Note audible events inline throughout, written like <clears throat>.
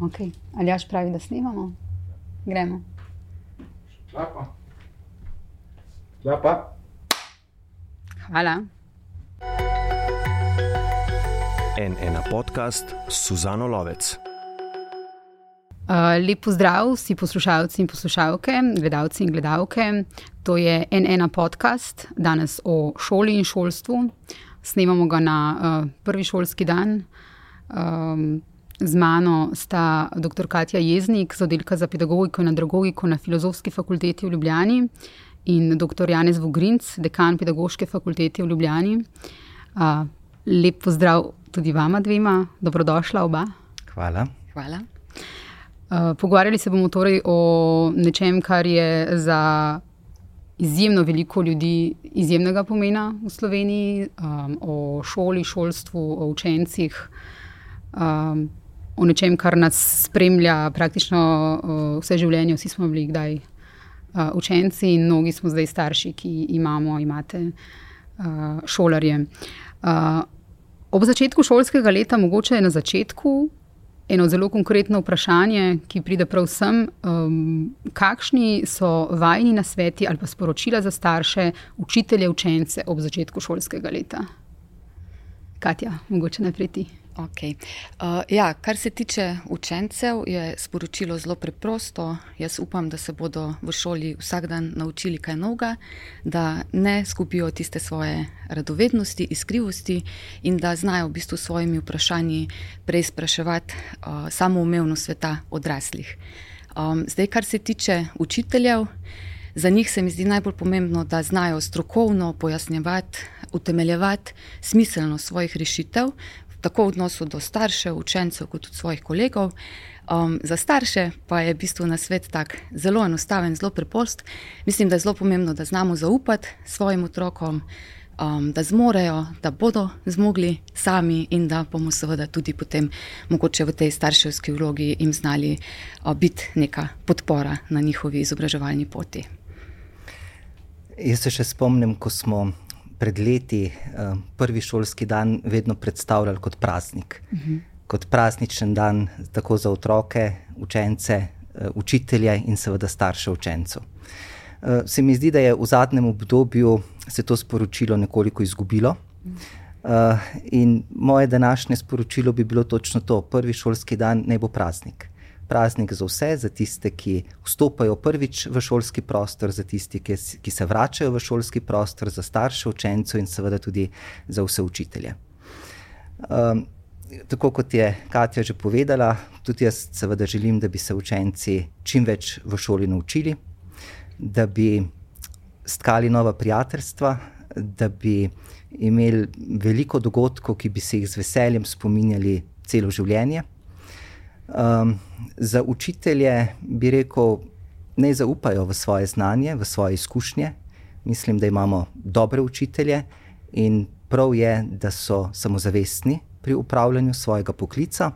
Okay. Ali jaš pravi, da snimamo? Gremo. Klapa. Klapa. Hvala. En ena podcast s Suzano Lovec. Uh, lep pozdrav vsi poslušalci in poslušalke, gledalci in gledalke. To je en ena podcast, danes o šoli in šolstvu. Snemamo ga na uh, prvi šolski dan. Um, z mano sta dr. Katja Jeznik z oddelka za pedagogiko in andragogiko na Filozofski fakulteti v Ljubljani in dr. Janez Vogrinc, dekan pedagoške fakultete v Ljubljani. Uh, lep pozdrav tudi vama dvema, dobrodošla oba. Hvala. Hvala. Uh, pogovarjali se bomo torej o nečem, kar je za izjemno veliko ljudi izjemnega pomena v Sloveniji, um, o šoli, šolstvu, o učencih, um, o nečem, kar nas spremlja praktično uh, vse življenje. Vsi smo bili kdaj uh, učenci in mnogi smo zdaj starši, ki imamo, imate uh, šolarje. Uh, ob začetku šolskega leta, mogoče na začetku, eno zelo konkretno vprašanje, ki pride prav sem. Um, kakšni so vajni na sveti ali pa sporočila za starše, učitelje, učence ob začetku šolskega leta? Katja, mogoče najprej ti. Okay. Uh, ja, kar se tiče učencev, je sporočilo zelo preprosto. Jaz upam, da se bodo v šoli vsak dan naučili kaj novega, da ne skupijo tiste svoje radovednosti, iskrivosti in da znajo v bistvu s svojimi vprašanji preizpraševati uh, samoumevno sveta odraslih. Um, zdaj, kar se tiče učiteljev, za njih se mi zdi najbolj pomembno, da znajo strokovno pojasnjevati, utemeljevati smiselnost svojih rešitev tako v odnosu do staršev, učencev, kot tudi svojih kolegov. Um, za starše pa je v bistvu na svet tak zelo enostaven, zelo preprost. Mislim, da je zelo pomembno, da znamo zaupati svojim otrokom, um, da zmorejo, da bodo zmogli sami in da bomo seveda tudi potem mogoče v tej starševski vlogi jim znali uh, biti neka podpora na njihovi izobraževalni poti. Jaz se še spomnim, ko smo pred leti uh, prvi šolski dan vedno predstavljali kot praznik. Uh -huh. Kot prazničen dan, tako za otroke, učence, uh, učitelje in seveda starše učencev. Uh, se mi zdi, da je v zadnjem obdobju se to sporočilo nekoliko izgubilo. Uh, in moje današnje sporočilo bi bilo točno to: prvi šolski dan naj bo praznik praznik za vse, za tiste, ki vstopajo prvič v šolski prostor, za tiste, ki, ki se vračajo v šolski prostor, za starše učencev in seveda tudi za vse učitelje. Um, tako kot je Katja že povedala, tudi jaz seveda želim, da bi se učenci čim več v šoli naučili, da bi stkali nova prijateljstva, da bi imeli veliko dogodkov, ki bi se jih z veseljem spominjali celo življenje. Um, za učitelje bi rekel, ne zaupajo v svoje znanje, v svoje izkušnje. Mislim, da imamo dobre učitelje in prav je, da so samozavestni pri upravljanju svojega poklica.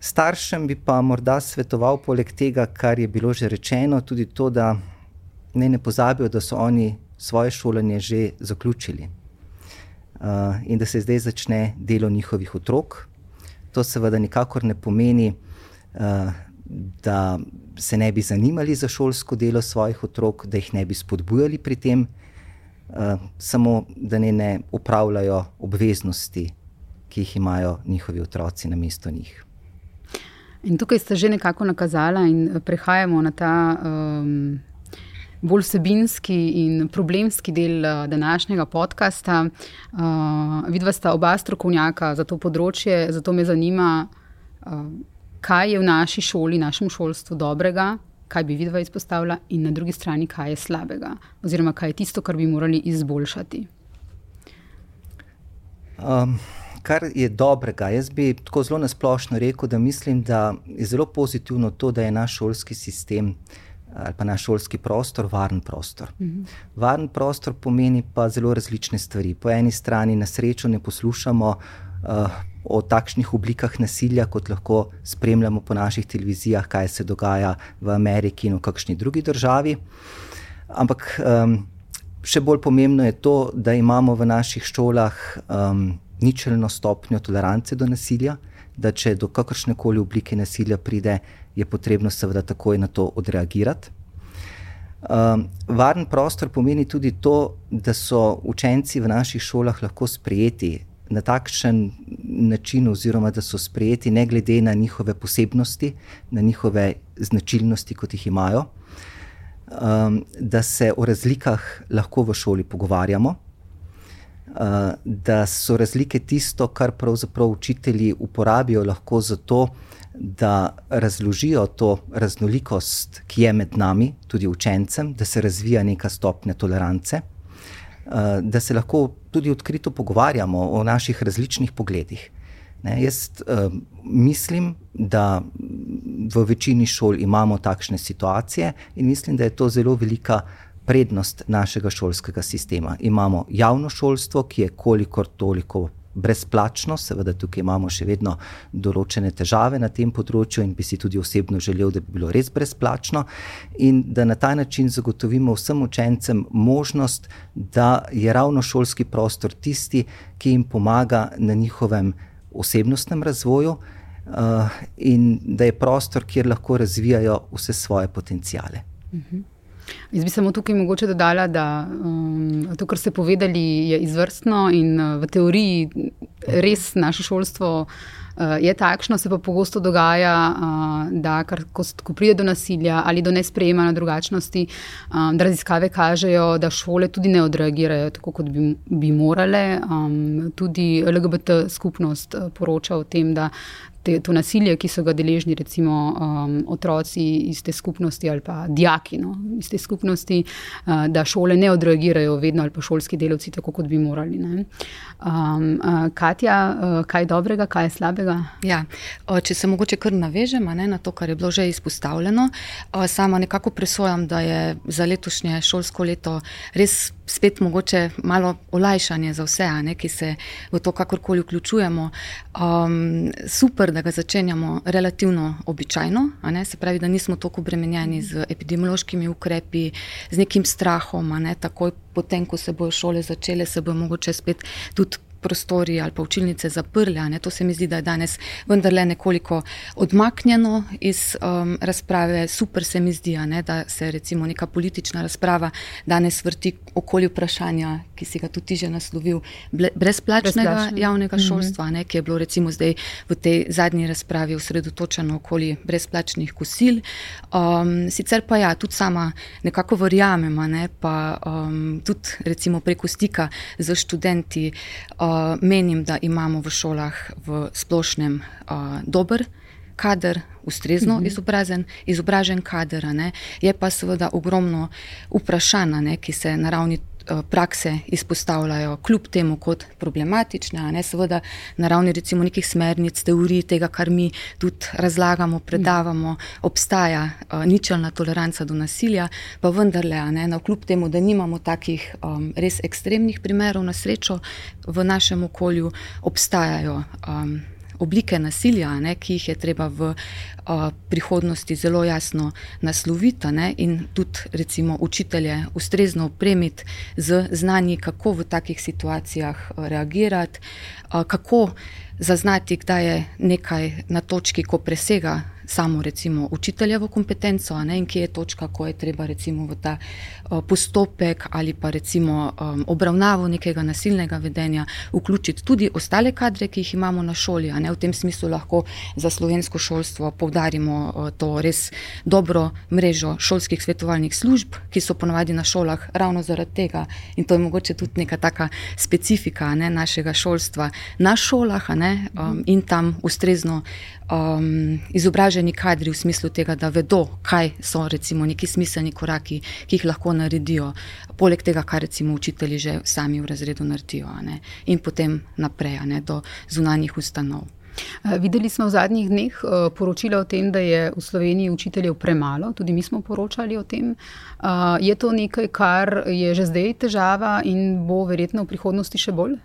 Staršem bi pa morda svetoval, poleg tega, kar je bilo že rečeno, tudi to, da ne, ne pozabijo, da so oni svoje šolanje že zaključili uh, in da se zdaj začne delo njihovih otrok. To seveda nikakor ne pomeni, uh, da se ne bi zanimali za šolsko delo svojih otrok, da jih ne bi spodbujali pri tem, uh, samo da ne, ne upravljajo obveznosti, ki jih imajo njihovi otroci na mesto njih. In tukaj ste že nekako nakazali, in prehajamo na ta. Um bolj vsebinski in problemski del uh, današnjega podcasta. Uh, Vidva sta oba strokovnjaka za to področje, zato me zanima, uh, kaj je v naši šoli, našem šolstvu dobrega, kaj bi vidva izpostavila, in na drugi strani, kaj je slabega, oziroma kaj je tisto, kar bi morali izboljšati. Um. Kar je dobrega, jaz bi tako zelo nasplošno rekel, da mislim, da je zelo pozitivno to, da je naš šolski sistem uh, ali pa naš šolski prostor, varen prostor. Mhm. Varen prostor pomeni pa zelo različne stvari. Po eni strani na srečo ne poslušamo uh, o takšnih oblikah nasilja, kot lahko spremljamo po naših televizijah, kaj se dogaja v Ameriki in v kakšni drugi državi. Ampak um, še bolj pomembno je to, da imamo v naših šolah um, ničelno stopnjo tolerance do nasilja, da če do kakršne koli oblike nasilja pride, je potrebno seveda takoj na to odreagirati. Um, varen prostor pomeni tudi to, da so učenci v naših šolah lahko sprejeti na takšen način, oziroma da so sprejeti ne glede na njihove posebnosti, na njihove značilnosti, kot jih imajo, um, da se o razlikah lahko v šoli pogovarjamo, uh, da so razlike tisto, kar pravzaprav učitelji uporabijo za to, da razložijo to raznolikost, ki je med nami, tudi učencem, da se razvija neka stopnja tolerance. Eh, da se lahko tudi odkrito pogovarjamo o naših različnih pogledih. Ne, jaz uh, mislim, da v večini šol imamo takšne situacije in mislim, da je to zelo velika prednost našega šolskega sistema. Imamo javno šolstvo, ki je kolikor toliko brezplačno, seveda tukaj imamo še vedno določene težave na tem področju in bi si tudi osebno želel, da bi bilo res brezplačno in da na ta način zagotovimo vsem učencem možnost, da je ravno šolski prostor tisti, ki jim pomaga na njihovem osebnostnem razvoju uh, in da je prostor, kjer lahko razvijajo vse svoje potencijale. Mhm. Jaz bi samo tukaj mogoče dodala, da um, to, kar ste povedali, je izvrstno in uh, v teoriji res naše šolstvo uh, je takšno, se pa pogosto dogaja, uh, da kar, ko, ko pride do nasilja ali do nesprejema na drugačnosti, um, da raziskave kažejo, da šole tudi ne odreagirajo tako, kot bi, bi morale. Um, tudi LGBT skupnost uh, poroča o tem, da te, to nasilje, ki so ga deležni, recimo um, otroci iz te skupnosti ali pa dijaki no, iz te skupnosti, uh, da šole ne odreagirajo vedno ali pa šolski delavci tako, kot bi morali. Um, uh, Katja, uh, kaj je dobrega, kaj je slabega? Ja, če se mogoče kar navežem ne, na to, kar je bilo že izpostavljeno, uh, sama nekako presojam, da je za letošnje šolsko leto res spet mogoče malo olajšanje za vse, ne, ki se v to kakorkoli vključujemo. Um, super, da ga začenjamo relativno običajno, ne, se pravi, da nismo tako obremenjeni z epidemiološkimi ukrepi, z nekim strahom, ne, takoj potem, ko se bojo šole začele, se bojo mogoče spet tudi prostori ali pa učilnice zaprli. To se mi zdi, da je danes vendarle nekoliko odmaknjeno iz um, razprave. Super se mi zdi, ne, da se recimo neka politična razprava danes vrti okoli vprašanja, ki si ga tudi že naslovil, brezplačnega Brezplačne. javnega mhm. šolstva, ne, ki je bilo recimo zdaj v tej zadnji razpravi osredotočeno okoli brezplačnih kosil. Um, sicer pa ja, tudi sama nekako verjamem, ne, pa um, tudi recimo preko stika z študenti. Um, menim, da imamo v šolah v splošnem uh, dober kader, ustrezno mhm. izobražen, izobražen kader. Ne? Je pa seveda ogromno vprašanj, ki se na ravni Eh, prakse izpostavljajo, kljub temu kot problematične, ne seveda na ravni recimo nekih smernic, teorij tega, kar mi tudi razlagamo, predavamo, obstaja uh, ničelna toleranca do nasilja, pa vendarle, ne, na kljub temu, da nimamo takih um, res ekstremnih primerov na srečo v našem okolju, obstajajo. Um, oblike nasilja, ne, ki jih je treba v uh, prihodnosti zelo jasno nasloviti ne, in tudi recimo učitelje ustrezno opremiti z znanji, kako v takih situacijah reagirati, uh, kako zaznati, kdaj je nekaj na točki, ko presega samo recimo učiteljevo kompetenco ne, in kje je točka, ko je treba recimo v ta postopek ali pa recimo um, obravnavo nekega nasilnega vedenja vključiti tudi ostale kadre, ki jih imamo na šoli. Ne, v tem smislu lahko za slovensko šolstvo povdarimo uh, to res dobro mrežo šolskih svetovalnih služb, ki so ponovadi na šolah ravno zaradi tega in to je mogoče tudi neka taka specifika ne, našega šolstva na šolah ne, um, in tam ustrezno um, izobraženi kadri v smislu tega, da vedo, kaj so recimo neki smiselni koraki, ki jih lahko naredijo, poleg tega, kar recimo učitelji že sami v razredu naredijo ne? in potem naprej ne? do zunanjih ustanov. Videli smo v zadnjih dneh uh, poročila o tem, da je v Sloveniji učiteljev premalo, tudi mi smo poročali o tem. Je to nekaj, kar je že zdaj težava in bo verjetno v prihodnosti še bolj?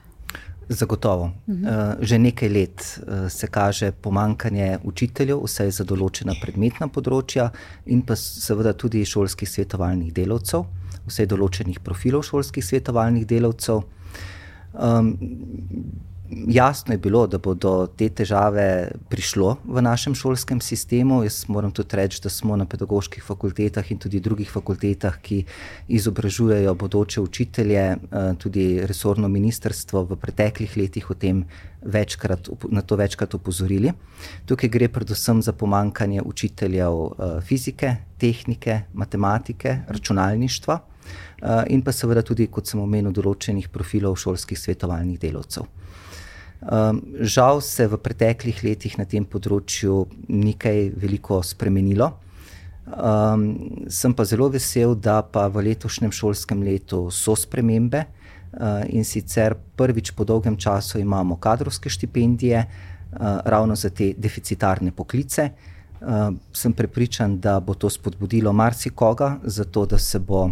Zagotovo. Mhm. Uh, že nekaj let uh, se kaže pomankanje učiteljev, vse za določena predmetna področja, in pa seveda tudi šolskih svetovalnih delavcev, vse določenih profilov šolskih svetovalnih delavcev. Um, jasno je bilo, da bodo te težave prišlo v našem šolskem sistemu. Jaz moram tudi reči, da smo na pedagoških fakultetah in tudi drugih fakultetah, ki izobražujejo bodoče učitelje, eh, tudi resorno ministrstvo v preteklih letih o tem večkrat, na to večkrat upozorili. Tukaj gre predvsem za pomankanje učiteljev eh, fizike, tehnike, matematike, računalništva. In pa seveda tudi, kot sem omenil, določenih profilov šolskih svetovalnih delavcev. Um, žal se v preteklih letih na tem področju ni kaj veliko spremenilo. Um, sem pa zelo vesel, da pa v letošnjem šolskem letu so spremembe uh, in sicer prvič po dolgem času imamo kadrovske štipendije uh, ravno za te deficitarne poklice. Uh, sem prepričan, da bo to spodbudilo marsikoga, zato da se bo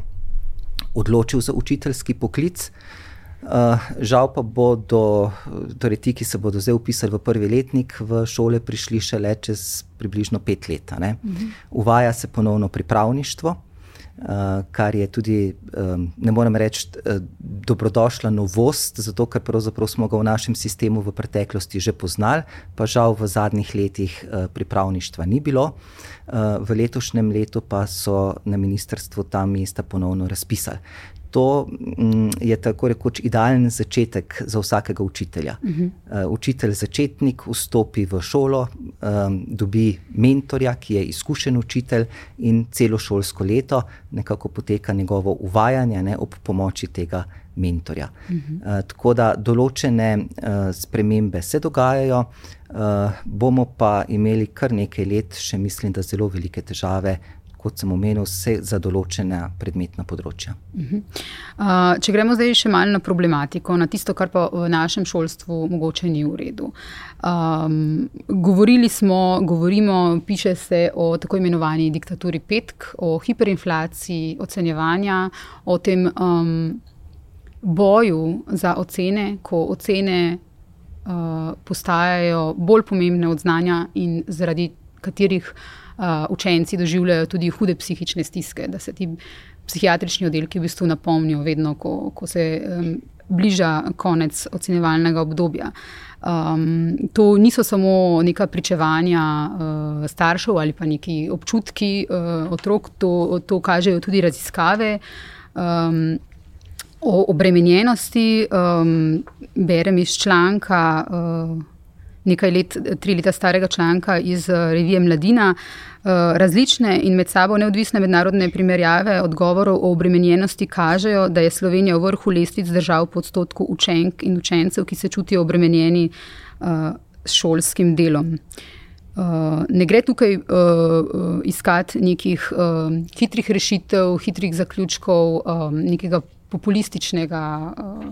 odločil za učiteljski poklic. Uh, Uh, žal pa bodo, torej ti, ki se bodo zdaj upisali v prvi letnik, v šole prišli šele čez približno pet let. Uh -huh. Uvaja se ponovno pripravništvo, uh, kar je tudi, um, ne morem reči, uh, dobrodošla novost, zato ker pravzaprav smo ga v našem sistemu v preteklosti že poznali, pa žal v zadnjih letih uh, pripravništva ni bilo. Uh, v letošnjem letu pa so na ministrstvu ta mesta ponovno razpisali to mm, je tako rekoč idealen začetek za vsakega učitelja. Uh -huh. uh, učitelj začetnik vstopi v šolo, um, dobi mentorja, ki je izkušen učitelj, in celo šolsko leto nekako poteka njegovo uvajanje ne, ob pomoči tega mentorja. Uh -huh. uh, tako da določene uh, spremembe se dogajajo. Uh, bomo pa imeli kar nekaj let, še mislim, da zelo velike težave kot sem omenil, vse za določene predmetna področja. Uh, če gremo zdaj še malo na problematiko, na tisto, kar pa v našem šolstvu mogoče ni v redu. Um, govorili smo, govorimo, piše se o tako imenovani diktaturi petk, o hiperinflaciji, ocenjevanja, o tem um, boju za ocene, ko ocene uh, postajajo bolj pomembne od znanja in zaradi katerih uh, učenci doživljajo tudi hude psihične stiske, da se ti psihiatrični oddelki v bistvu napomnijo, vedno, ko, ko se um, bliža konec ocenjevalnega obdobja. Um, to niso samo neka pričevanja uh, staršev ali pa neki občutki uh, otrok, to, to kažejo tudi raziskave. Um, O obremenjenosti um, berem iz članka. Uh, nekaj let, tri leta starega članka iz eh, revije Mladina, eh, različne in med sabo neodvisne mednarodne primerjave odgovorov o obremenjenosti kažejo, da je Slovenija v vrhu lestvic držav po odstotku učenk in učencev, ki se čutijo obremenjeni eh, s šolskim delom. Ne gre tukaj uh, iskati nekih uh, hitrih rešitev, hitrih zaključkov, um, nekega populističnega uh,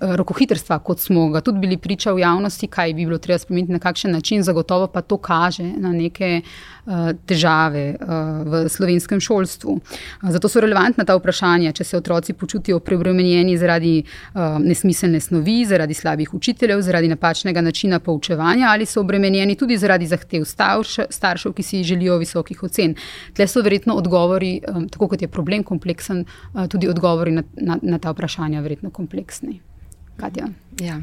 rokohitrstva, kot smo ga tudi bili priča v javnosti, kaj bi bilo treba spremeniti na kakšen način, zagotovo pa to kaže na neke uh, težave uh, v slovenskem šolstvu. Uh, zato so relevantna ta vprašanja, če se otroci počutijo preobremenjeni zaradi uh, nesmiselne snovi, zaradi slabih učiteljev, zaradi napačnega načina poučevanja ali so obremenjeni tudi zaradi zahtev starš, staršev, ki si želijo visokih ocen. Tle so verjetno odgovori, um, tako kot je problem kompleksen, uh, tudi odgovori na, na, na ta vprašanja verjetno kompleksni. Ja.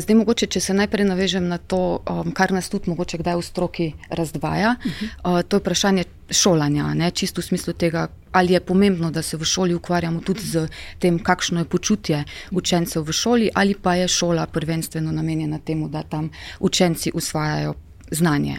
Zdaj, mogoče, če se najprej navežem na to, kar nas tudi mogoče kdaj v stroki razdvaja, uh -huh. to je vprašanje šolanja, ne? čisto v smislu tega, ali je pomembno, da se v šoli ukvarjamo tudi z tem, kakšno je počutje učencev v šoli, ali pa je šola prvenstveno namenjena temu, da tam učenci usvajajo znanje.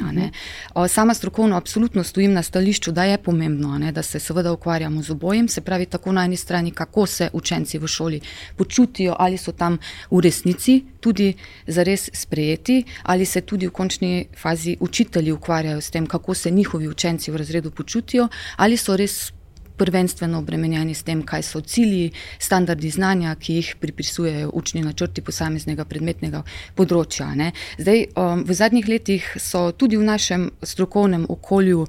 Sama strokovno absolutno stojim na stališču, da je pomembno, ne, da se seveda ukvarjamo z obojem, se pravi tako na eni strani, kako se učenci v šoli počutijo, ali so tam v resnici tudi zares sprejeti, ali se tudi v končni fazi učitelji ukvarjajo s tem, kako se njihovi učenci v razredu počutijo, ali so res prvenstveno obremenjeni s tem, kaj so cilji, standardi znanja, ki jih pripisujejo učni načrti posameznega predmetnega področja. Zdaj, um, v zadnjih letih so tudi v našem strokovnem okolju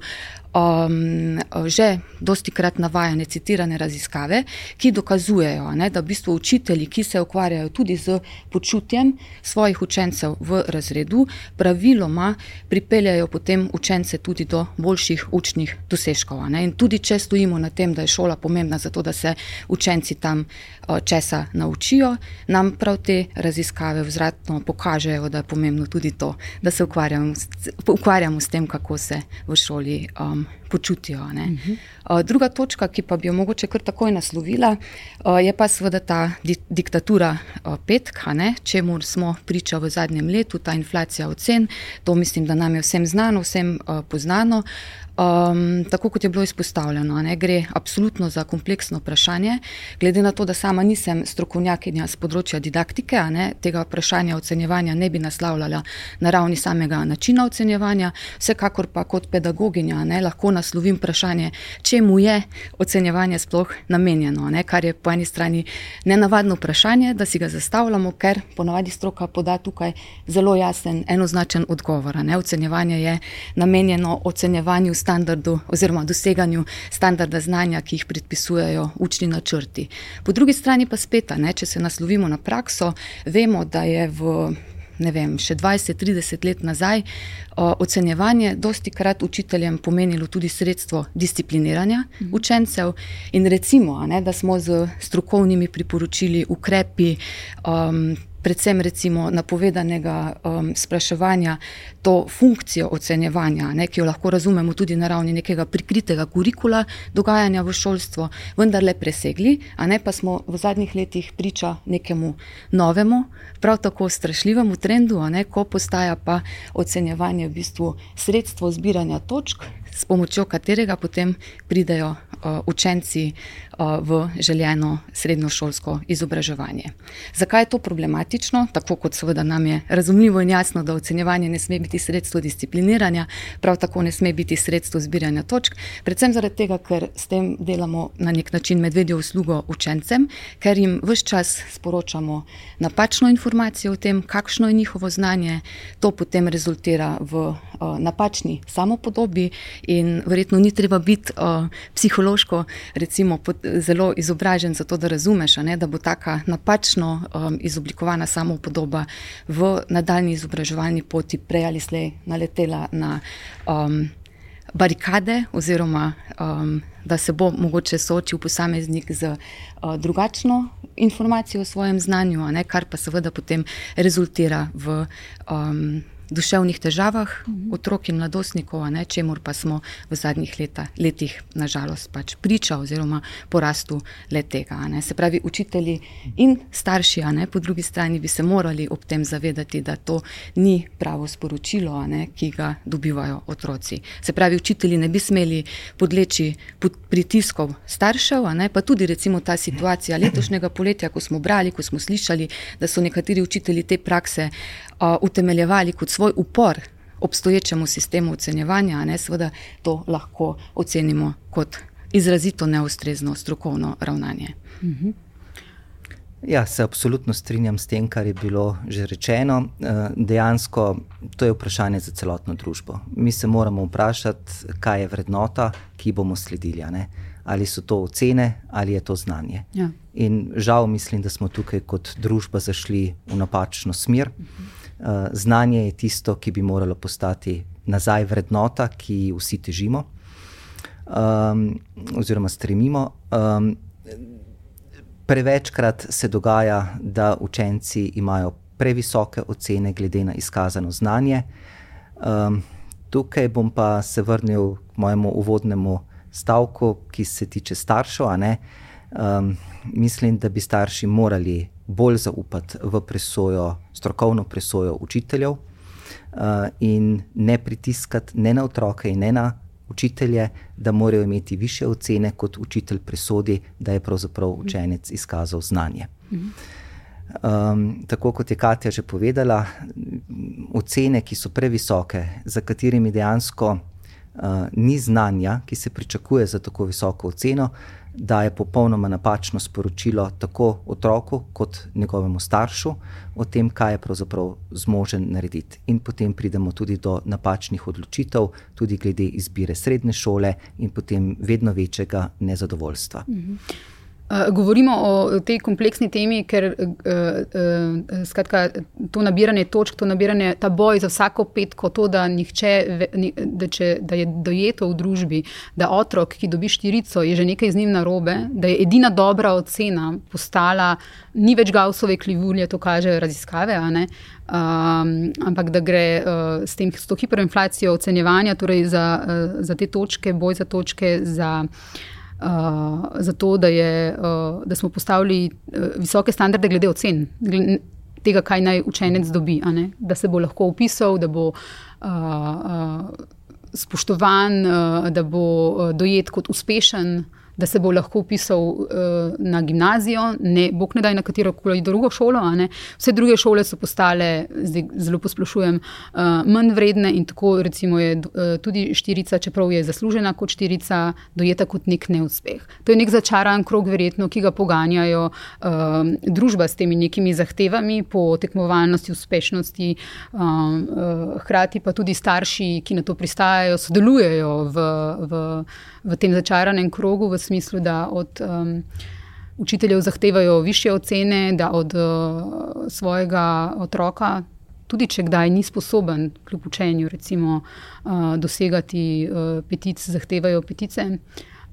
um, že dosti krat navajane, citirane raziskave, ki dokazujejo, ne, da v bistvu učitelji, ki se ukvarjajo tudi z počutjem svojih učencev v razredu, praviloma pripeljajo potem učence tudi do boljših učnih dosežkov. Ne. In tudi če stojimo na tem, da je šola pomembna za to, da se učenci tam uh, česa naučijo, nam prav te raziskave vzratno pokažejo, da je pomembno tudi to, da se ukvarjamo, ukvarjamo s tem, kako se v šoli um, počutijo. Uh -huh. uh, druga točka, ki pa bi jo mogoče kar takoj naslovila, uh, je pa seveda ta di diktatura uh, petka, čemu smo priča v zadnjem letu, ta inflacija ocen. To mislim, da nam je vsem znano, vsem uh, poznano. Um, tako kot je bilo izpostavljeno, ne, gre absolutno za kompleksno vprašanje. Glede na to, da sama nisem strokovnjakinja z področja didaktike, ne, tega vprašanja ocenjevanja ne bi naslavljala na ravni samega načina ocenjevanja, vsekakor pa kot pedagoginja ne, lahko naslovim vprašanje, čemu je ocenjevanje sploh namenjeno, ne, kar je po eni strani nenavadno vprašanje, da si ga zastavljamo, ker ponavadi stroka poda tukaj zelo jasen, enoznačen odgovor. Ne. Ocenjevanje je namenjeno ocenjevanju standardu oziroma doseganju standarda znanja, ki jih predpisujejo učni načrti. Po drugi strani pa spet, ne, če se naslovimo na prakso, vemo, da je v ne vem, še 20-30 let nazaj o, ocenjevanje dosti krat učiteljem pomenilo tudi sredstvo discipliniranja mhm. učencev in recimo, ne, da smo z strokovnimi priporočili, ukrepi, um, predvsem recimo napovedanega um, spraševanja, to funkcijo ocenjevanja, ne, ki jo lahko razumemo tudi na ravni nekega prikritega kurikula dogajanja v šolstvu, vendarle presegli, a ne pa smo v zadnjih letih priča nekemu novemu, prav tako strašljivemu trendu, a ne ko postaja pa ocenjevanje v bistvu sredstvo zbiranja točk, s pomočjo katerega potem pridejo uh, učenci uh, v željeno srednjošolsko izobraževanje. Zakaj je to problematično? Tako kot seveda nam je razumljivo in jasno, da ocenjevanje ne sme biti sredstvo discipliniranja, prav tako ne sme biti sredstvo zbiranja točk, predvsem zaradi tega, ker s tem delamo na nek način medvedjo uslugo učencem, ker jim vse čas sporočamo napačno informacijo o tem, kakšno je njihovo znanje, to potem rezultira v uh, napačni samopodobi in verjetno ni treba biti uh, psihološko recimo, pod, zelo izobražen to, da razumeš, ne, da bo taka napačno um, izoblikovana samopodoba v nadaljni izobraževalni poti prej ali slej naletela na um, barikade oziroma um, da se bo mogoče soočil posameznik z uh, drugačno informacijo o svojem znanju, ne, kar pa seveda potem rezultira v um, duševnih težavah otrok in mladostnikov, ne, čemur pa smo v zadnjih leta, letih nažalost pač priča oziroma porastu le tega. Ne. Se pravi, učitelji in starši, ne, po drugi strani bi se morali ob tem zavedati, da to ni pravo sporočilo, ne, ki ga dobivajo otroci. Se pravi, učitelji ne bi smeli podleči pod pritiskov staršev, ne, pa tudi recimo ta situacija letošnjega poletja, ko smo brali, ko smo slišali, da so nekateri učitelji te prakse uh, utemeljevali kot svoj upor obstoječemu sistemu ocenjevanja, ne seveda to lahko ocenimo kot izrazito neustrezno strokovno ravnanje. Mhm. Ja, se absolutno strinjam s tem, kar je bilo že rečeno. Eh, dejansko to je vprašanje za celotno družbo. Mi se moramo vprašati, kaj je vrednota, ki bomo sledili. Ali so to ocene, ali je to znanje. Ja. In žal mislim, da smo tukaj kot družba zašli v napačno smer. Eh, znanje je tisto, ki bi moralo postati nazaj vrednota, ki vsi težimo um, oziroma stremimo. Um, prevečkrat se dogaja, da učenci imajo previsoke ocene glede na izkazano znanje. Um, tukaj bom pa se vrnil k mojemu uvodnemu stavku, ki se tiče staršev. Um, mislim, da bi starši morali bolj zaupati v presojo, strokovno presojo učiteljev uh, in ne pritiskati ne na otroke in ne na učitelje, da morajo imeti više ocene, kot učitelj presodi, da je pravzaprav učenec izkazal znanje. Um, tako kot je Katja že povedala, ocene, ki so previsoke, za katerimi dejansko uh, ni znanja, ki se pričakuje za tako visoko oceno, daje popolnoma napačno sporočilo tako otroku kot njegovemu staršu o tem, kaj je pravzaprav zmožen narediti. In potem pridemo tudi do napačnih odločitev, tudi glede izbire srednje šole in potem vedno večjega nezadovoljstva. Mhm. Eh, govorimo o tej kompleksni temi, ker uh, uh, skratka, to nabiranje točk, to nabiranje, ta boj za vsako petko, to, da, nihče, da, če, da je dojeto v družbi, da otrok, ki dobi štirico, je že nekaj z njim narobe, da je edina dobra ocena postala, ni več Gaussove klivulje, to kažejo raziskave, um, ampak da gre uh, s, tem, s to hiperinflacijo ocenjevanja, torej za, uh, za te točke, boj za točke. Za, uh, zato, da, je, uh, da smo postavili uh, visoke standarde glede ocen, glede tega, kaj naj učenec dobi, da se bo lahko upisal, da bo. Uh, uh, Spoštovan, da bo dojet kot uspešen, da se bo lahko upisal uh, na gimnazijo, ne bog ne da na katero koli drugo šolo. Vse druge šole so postale, zdaj zelo posplošujem, uh, manj vredne in tako recimo je uh, tudi štirica, čeprav je zaslužena kot štirica, dojeta kot nek neuspeh. To je nek začaran krog, verjetno, ki ga poganjajo uh, družba s temi nekimi zahtevami po tekmovalnosti, uspešnosti, uh, uh, hkrati pa tudi starši, ki na to pristajajo, sodelujejo v. v v tem začaranem krogu, v smislu, da od um, učiteljev zahtevajo više ocene, da od uh, svojega otroka, tudi če kdaj ni sposoben, kljub učenju, recimo, uh, dosegati uh, petic, zahtevajo petice.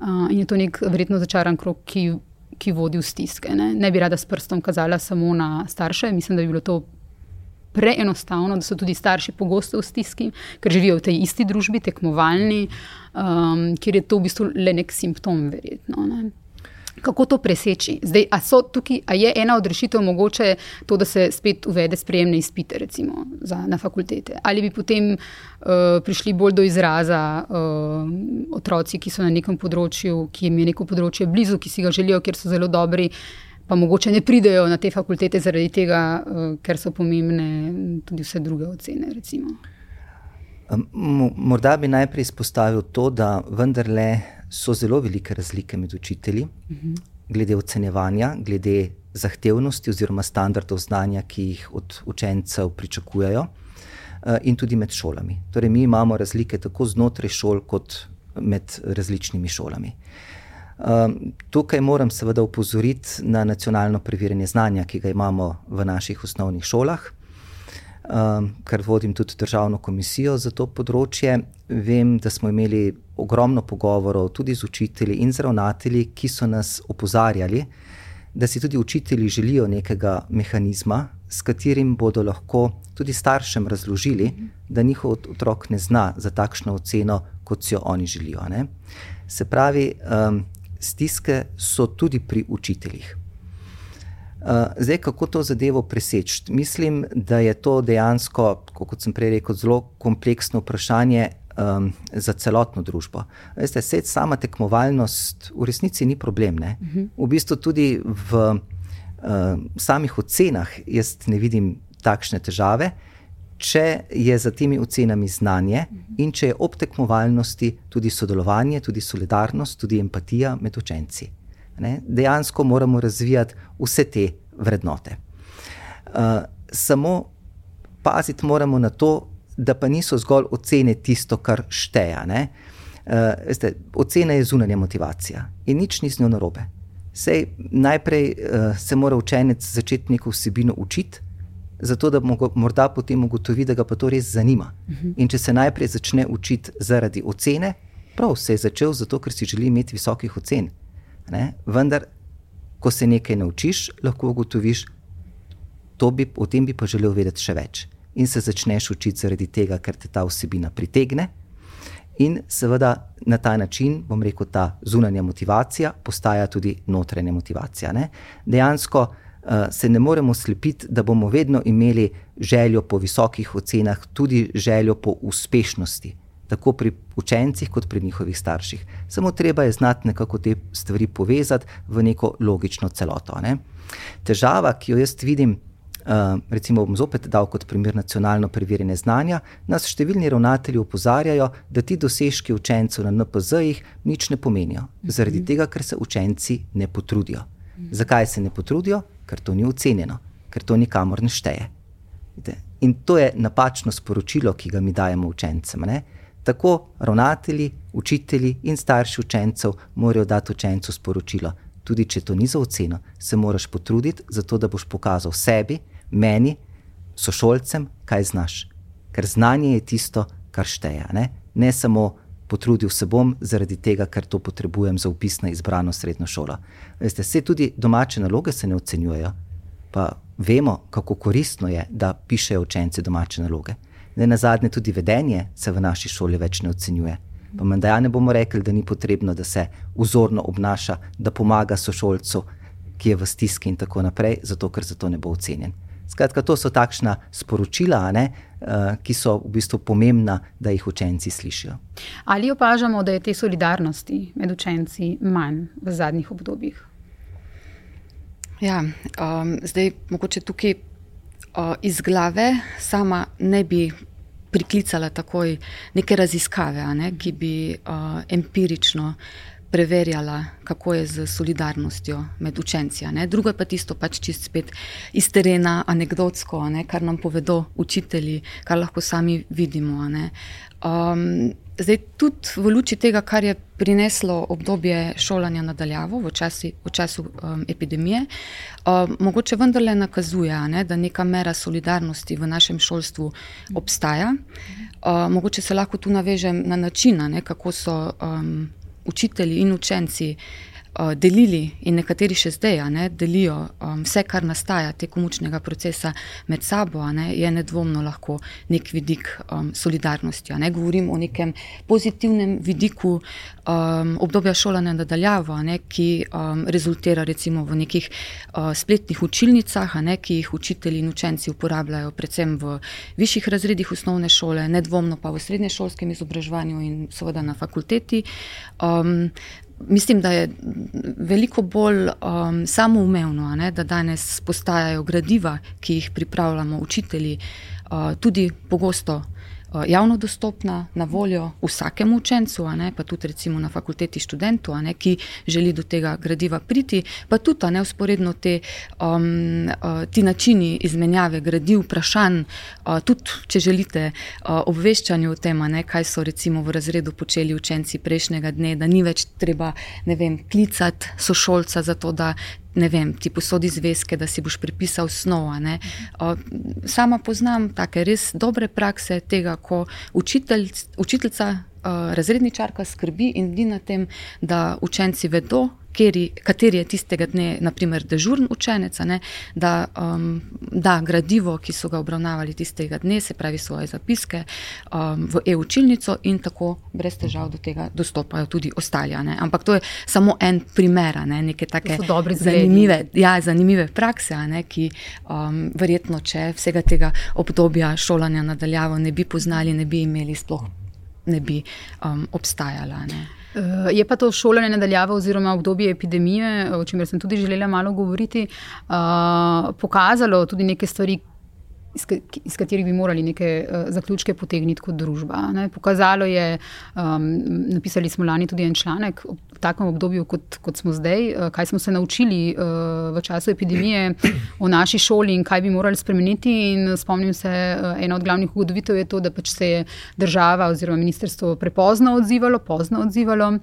Uh, in je to nek verjetno začaran krog, ki. Ki vodi v stiske. Ne? ne bi rada s prstom kazala samo na starše, mislim, da bi bilo to preenostavno, da so tudi starši pogosto v stiski, ker živijo v tej isti družbi, tekmovalni, um, kjer je to v bistvu le nek simptom, verjetno. Ne. Kako to preseči? Zdaj, a, tukaj, a je ena od rešitev mogoče to, da se spet uvede sprejemne izpite, recimo za, na fakultete? Ali bi potem uh, prišli bolj do izraza uh, otroci, ki so na nekem področju, ki jim je neko področje blizu, ki si ga želijo, ker so zelo dobri, uh, pa mogoče ne pridejo na te fakultete zaradi tega, uh, ker so pomembne tudi vse druge ocene. Recimo. Morda bi najprej izpostavil to, da vendarle so zelo velike razlike med učitelji, uh mhm. -huh. glede ocenjevanja, glede zahtevnosti oziroma standardov znanja, ki jih od učencev pričakujejo, uh, in tudi med šolami. Torej, mi imamo razlike tako znotraj šol, kot med različnimi šolami. Uh, Um, tukaj moram seveda upozoriti na nacionalno preverjanje znanja, ki ga imamo v naših osnovnih šolah, um, ker vodim tudi državno komisijo za to področje. Vem, da smo imeli ogromno pogovorov tudi z učitelji in z ravnatelji, ki so nas opozarjali, da si tudi učitelji želijo nekega mehanizma, s katerim bodo lahko tudi staršem razložili, da njihov otrok ne zna za takšno oceno, kot si jo oni želijo. Ne? Se pravi, um, stiske so tudi pri učiteljih. Zdaj, kako to zadevo preseči? Mislim, da je to dejansko, kot sem prej rekel, zelo kompleksno vprašanje um, za celotno družbo. Veste, sed sama tekmovalnost v resnici ni problem. Uh mhm. -huh. V bistvu tudi v uh, samih ocenah jaz ne vidim takšne težave. Uh, če je za temi ocenami znanje in če je ob tekmovalnosti tudi sodelovanje, tudi solidarnost, tudi empatija med učenci. Ne? Dejansko moramo razvijati vse te vrednote. Uh, samo paziti moramo na to, da pa niso zgolj ocene tisto, kar šteje. Uh, ocena je zunanja motivacija in nič ni z njo narobe. Sej, najprej uh, se mora učenec začeti neko vsebino učiti, zato da morda potem ugotovi, da ga pa to res zanima. In če se najprej začne učiti zaradi ocene, prav se je začel zato, ker si želi imeti visokih ocen. Ne? Vendar, ko se nekaj naučiš, lahko ugotoviš, bi, o tem bi pa želel vedeti še več. In se začneš učiti zaradi tega, ker te ta vsebina pritegne. In seveda na ta način, bom rekel, ta zunanja motivacija postaja tudi notranja motivacija. Ne? Dejansko uh, se ne moremo slepiti, da bomo vedno imeli željo po visokih ocenah, tudi željo po uspešnosti, tako pri učencih, kot pri njihovih starših. Samo treba je znati nekako te stvari povezati v neko logično celoto. Ne? Težava, ki jo jaz vidim uh, recimo bom zopet dal kot primer nacionalno preverjene znanja, nas številni ravnatelji opozarjajo, da ti dosežki učencev na NPZ-jih nič ne pomenijo, zaradi tega, ker se učenci ne potrudijo. Zakaj se ne potrudijo? Ker to ni ocenjeno, ker to nikamor ne šteje. In to je napačno sporočilo, ki ga mi dajemo učencem. Ne? Tako ravnatelji, učitelji in starši učencev morajo dati učencu sporočilo. Tudi če to ni za oceno, se moraš potruditi, zato da boš pokazal sebi, meni, sošolcem, kaj znaš. Ker znanje je tisto, kar šteje. Ne, ne samo potrudil se bom zaradi tega, ker to potrebujem za upis na izbrano srednjo šolo. Veste, vse tudi domače naloge se ne ocenjujejo. Pa vemo, kako koristno je, da pišejo učenci domače naloge. Ne na zadnje, tudi vedenje se v naši šoli več ne ocenjuje. Pa menda ja ne bomo rekli, da ni potrebno, da se vzorno obnaša, da pomaga sošolcu, ki je v stiski in tako naprej, zato ker za to ne bo ocenjen. Skratka, to so takšna sporočila, ne, uh, ki so v bistvu pomembna, da jih učenci slišijo. Ali opažamo, da je te solidarnosti med učenci manj v zadnjih obdobjih? Ja, um, zdaj mogoče tukaj uh, iz glave sama ne bi priklicala takoj neke raziskave, ne, ki bi uh, empirično preverjala, kako je z solidarnostjo med učenci. Drugo je pa tisto, pač čist spet iz terena, anegdotsko, ne, kar nam povedo učitelji, kar lahko sami vidimo. Um, zdaj, tudi v luči tega, kar je prineslo obdobje šolanja nadaljavo v, časi, v času um, epidemije, um, mogoče vendarle nakazuje, ne, da neka mera solidarnosti v našem šolstvu obstaja. Um, mogoče se lahko tu navežem na način, ne, kako so. Um, učitelji in učenci uh, delili, in nekateri še zdaj ne, delijo um, vse, kar nastaja tekom učnega procesa med sabo, ne, je nedvomno lahko nek vidik um, solidarnosti. Ne. Govorim o nekem pozitivnem vidiku um, obdobja šolanja nadaljavo, ne, ki um, rezultira recimo v nekih uh, spletnih učilnicah, ne, ki jih učitelji in učenci uporabljajo predvsem v višjih razredih osnovne šole, nedvomno pa v srednješolskem izobraževanju in seveda na fakulteti. Um, mislim, da je veliko bolj um, samoumevno, ne, da danes postajajo gradiva, ki jih pripravljamo učitelji, uh, tudi pogosto. Eh, javno dostopna, na voljo vsakemu učencu, ne, pa tudi recimo na fakulteti študentu, ne, ki želi do tega gradiva priti, pa tudi ne usporedno te, um, uh, ti načini izmenjave gradiv, vprašanj, uh, tudi če želite uh, obveščanje o tem, ne, kaj so recimo v razredu počeli učenci prejšnjega dne, da ni več treba vem, klicati sošolca za to, da ne vem, ti posodi zvezke, da si boš pripisal snov. Sama poznam take res dobre prakse tega, ko učitelj, učiteljica, razredničarka skrbi in bdi na tem, da učenci vedo, kateri, kateri je tistega dne, naprimer, dežurn učenec, ne, da um, da gradivo, ki so ga obravnavali tistega dne, se pravi svoje zapiske, um, v e-učilnico in tako brez težav do tega dostopajo tudi ostali. Ne. Ampak to je samo en primer, ne, neke take zanimive, ja, zanimive prakse, ne, ki um, verjetno, če vsega tega obdobja šolanja nadaljavo ne bi poznali, ne bi imeli sploh. Ne bi um, obstajala. Ne. Eh, je pa to šolanje nadaljavo, oziroma obdobje epidemije, o čemer sem tudi želela malo govoriti, uh, pokazalo tudi neke stvari, iz, iz katerih bi morali neke uh, zaključke potegniti kot družba. Ne. Pokazalo je, um, napisali smo lani tudi en članek takem obdobju, kot, kot smo zdaj, uh, kaj smo se naučili uh, v času epidemije o naši šoli in kaj bi morali spremeniti. In spomnim se, uh, ena od glavnih ugotovitev je to, da pač se je država oziroma ministrstvo prepozno odzivalo, pozno odzivalo.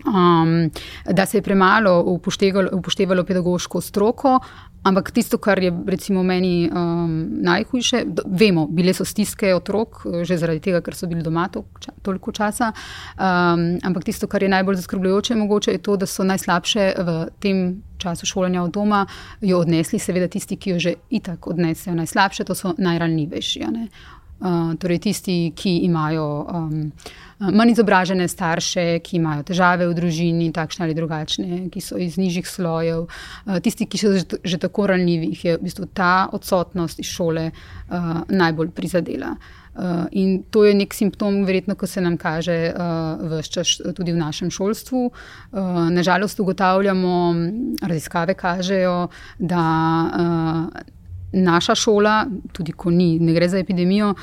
Um, da se je premalo upoštevalo, upoštevalo pedagoško stroko, Ampak tisto, kar je recimo meni um, najhujše, do, vemo, bile so stiske otrok, že zaradi tega, ker so bili doma to, ča, toliko časa. Um, ampak tisto, kar je najbolj zaskrbljujoče, mogoče, je to, da so najslabše v tem času šolanja od doma jo odnesli, seveda tisti, ki jo že itak odnesejo najslabše, to so najranljivejši. Uh, torej tisti, ki imajo. Um, manj izobražene starše, ki imajo težave v družini, takšne ali drugačne, ki so iz nižjih slojev, eh, tisti, ki so že tako ranljivi, je v bistvu ta odsotnost iz šole uh, najbolj prizadela. Uh, in to je nek simptom, verjetno, ko se nam kaže uh, v čas tudi v našem šolstvu. Uh, nažalost, ugotavljamo, raziskave kažejo, da. Uh, naša šola, tudi ko ni, ne gre za epidemijo,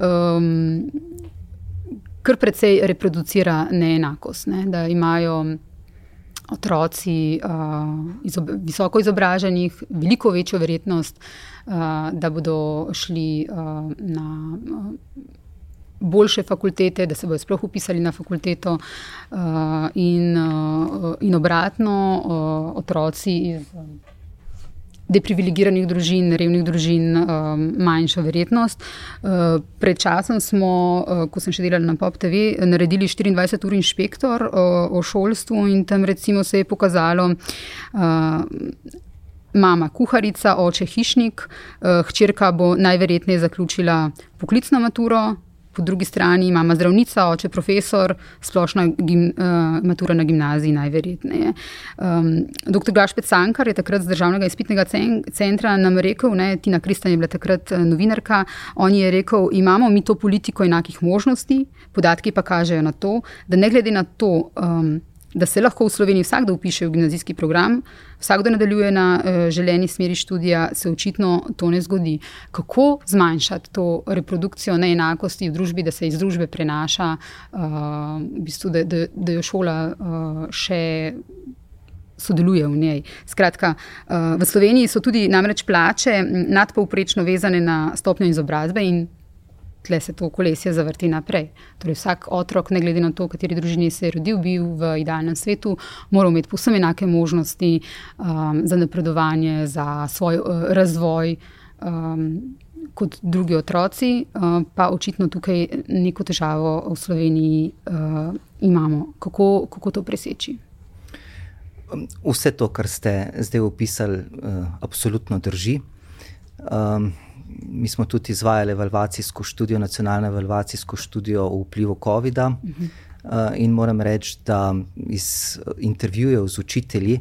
um, kar precej reproducira neenakost. Ne? Da imajo otroci uh, izob visoko izobraženih veliko večjo verjetnost, uh, da bodo šli uh, na. Uh, Boljše fakultete, da se bodo sploh upisali na fakulteto, uh, in, uh, in obratno, uh, otroci iz deprivilegiranih družin, revnih družin, um, manjša verjetnost. Uh, pred časom smo, uh, ko sem še delala na Pop TV, naredili 24-ur inšpektor uh, o šolstvu in tam recimo se je pokazalo. Mama kuharica, oče hišnik, hčerka bo najverjetneje zaključila poklicno maturo, po drugi strani imamo zdravnica, oče profesor, splošna gim, uh, matura na gimnaziji, najverjetneje. Um, Dr. Gašpet Sankar je takrat z državnega izpitnega centra nam rekel, ne, Tina Kristan je bila takrat eh, novinarka, on je rekel, imamo mi to politiko enakih možnosti, podatki pa kažejo na to, da ne glede na to, um, da se lahko v Sloveniji vsakdo upiše v gimnazijski program, vsakdo nadaljuje na uh, želeni smeri študija, se očitno to ne zgodi. Kako zmanjšati to reprodukcijo neenakosti v družbi, da se iz družbe prenaša, uh, v bistvu, da, da, da jo šola uh, še. Sodeluje v njej. Skratka, v Sloveniji so tudi namreč plače nadpovprečno vezane na stopnjo izobrazbe in tle se to kolesje zavrti naprej. Torej, vsak otrok, ne glede na to, v kateri družini se je rodil, bil v idealnem svetu, mora imeti posebno enake možnosti um, za napredovanje, za svoj uh, razvoj. Um, Kot drugi otroci, uh, pa očitno tukaj neko težavo v Sloveniji uh, imamo. Kako, kako to preseči? Um, vse to, kar ste zdaj opisali, uh, absolutno drži. Um, mi smo tudi izvajali evalvacijsko študijo, nacionalno evalvacijsko študijo o vplivu COVID-a. Uh -huh. uh, in moram reči, da iz intervjujev z učitelji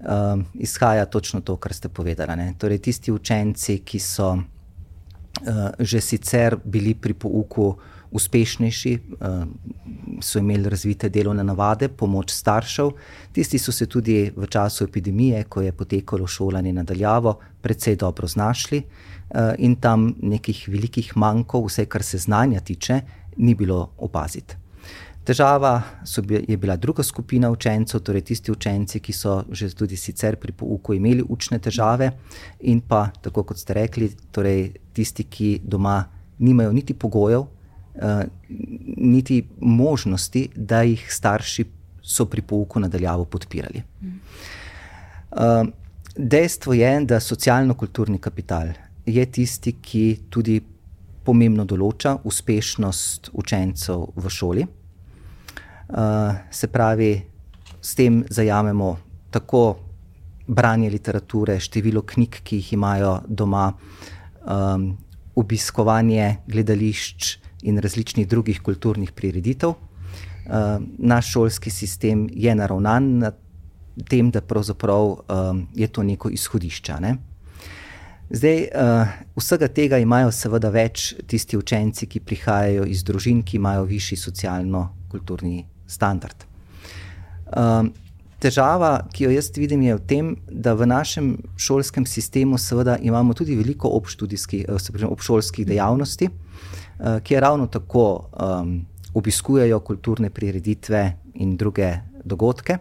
uh, izhaja točno to, kar ste povedali. Torej, tisti učenci, ki so uh, že sicer bili pri pouku uspešnejši, uh, so imeli razvite delovne navade, pomoč staršev. Tisti so se tudi v času epidemije, ko je potekalo šolanje nadaljavo, precej dobro znašli. Eh, in tam nekih velikih manjkov, vse kar se znanja tiče, ni bilo opaziti. Težava je bila druga skupina učencev, torej tisti učenci, ki so že tudi sicer pri pouku imeli učne težave, in pa, tako kot ste rekli, torej tisti, ki doma nimajo niti pogojev, uh, niti možnosti, da jih starši so pri pouku nadaljavo podpirali. Uh, dejstvo je, da socialno-kulturni kapital je tisti, ki tudi pomembno določa uspešnost učencev v šoli. Uh, se pravi, s tem zajamemo tako branje literature, število knjig, ki jih imajo doma, um, obiskovanje gledališč in različnih drugih kulturnih prireditev. Uh, naš šolski sistem je naravnan na tem, da pravzaprav um, je to neko izhodišče. Ne? Zdaj, uh, vsega tega imajo seveda več tisti učenci, ki prihajajo iz družin, ki imajo višji socialno-kulturni standard. Uh, težava, ki jo jaz vidim, je v tem, da v našem šolskem sistemu imamo tudi veliko uh, obšolskih dejavnosti, uh, ki ravno tako um, obiskujejo kulturne prireditve in druge dogodke.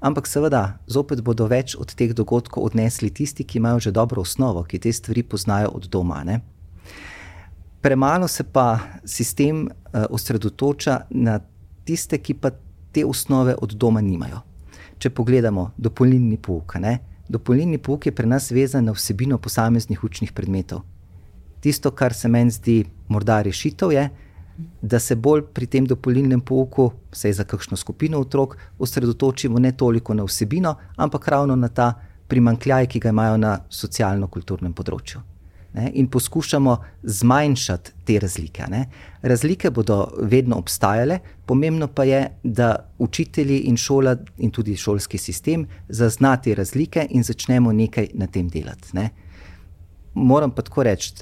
Ampak seveda, zopet bodo več od teh dogodkov odnesli tisti, ki imajo že dobro osnovo, ki te stvari poznajo od doma. Ne? Premalo se pa sistem uh, osredotoča na tiste, ki pa te osnove od doma nimajo. Če pogledamo dopolnilni pouk, ne? dopolnilni pouk je pri nas vezan na vsebino posameznih učnih predmetov. Tisto, kar se meni zdi morda rešitev, je, da se bolj pri tem dopolnilnem pouku, vsej za kakšno skupino otrok, osredotočimo ne toliko na vsebino, ampak ravno na ta primankljaj, ki ga imajo na socialno-kulturnem področju. Ne, in poskušamo zmanjšati te razlike. Ne. Razlike bodo vedno obstajale, pomembno pa je, da učitelji in šola, in tudi šolski sistem, zaznajo te razlike in začnemo nekaj na tem delati. Ne. Moram pa tako reči,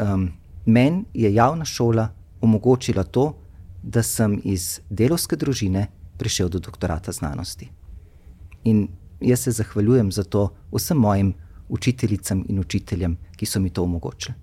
um, meni je javna šola omogočila to, da sem iz delovske družine prišel do doktorata znanosti. In jaz se zahvaljujem za to vsem mojim učiteljicam in učiteljem, ki so mi to omogočili.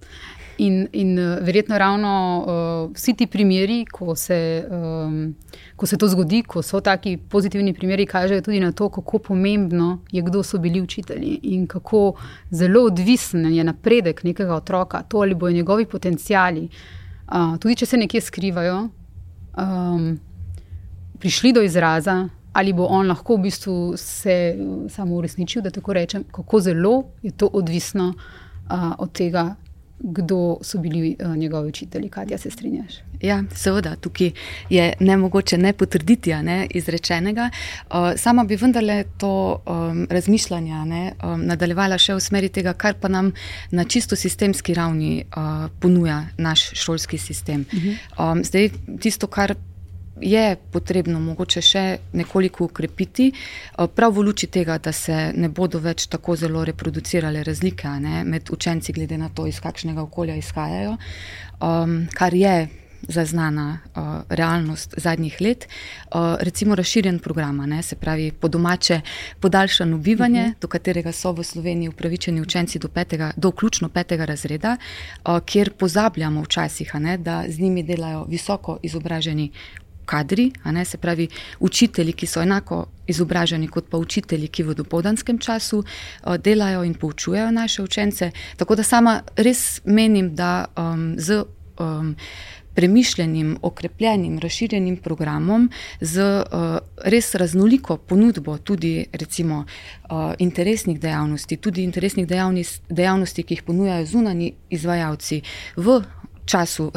In, in uh, verjetno ravno uh, vsi ti primeri, ko se, um, ko se to zgodi, ko so taki pozitivni primeri, kažejo tudi na to, kako pomembno je, kdo so bili učitelji in kako zelo odvisen je napredek nekega otroka, to ali bojo njegovi potencijali, uh, tudi če se nekje skrivajo, um, prišli do izraza. Ali bo on lahko v bistvu se samo uresničil, da tako rečem, kako zelo je to odvisno uh, od tega, kdo so bili uh, njegovi učitelji. Kaj se strinjaš? Ja, seveda, tukaj je ne mogoče ne potrditi ne, izrečenega. Uh, sama bi vendarle to um, razmišljanje ne, um, nadaljevala še v smeri tega, kar pa nam na čisto sistemski ravni uh, ponuja naš šolski sistem. Uh -huh. um, zdaj, tisto, kar je potrebno mogoče še nekoliko ukrepiti, eh, prav v luči tega, da se ne bodo več tako zelo reproducirale razlike ne, med učenci, glede na to, iz kakšnega okolja izhajajo, um, kar je. Zaznana uh, realnost zadnjih let, uh, recimo razširjen program, ne, se pravi po domače podaljšano bivanje, uh mhm. -huh. do katerega so v Sloveniji upravičeni učenci do, petega, do vključno petega razreda, uh, kjer pozabljamo včasih, ne, da z njimi delajo visoko izobraženi kadri, ne, se pravi učitelji, ki so enako izobraženi kot pa učitelji, ki v dopoldanskem času uh, delajo in poučujejo naše učence. Tako da sama res menim, da um, z um, premišljenim, okrepljenim, razširjenim programom, z uh, res raznoliko ponudbo tudi recimo uh, interesnih dejavnosti, tudi interesnih dejavnosti, ki jih ponujajo zunani izvajalci v času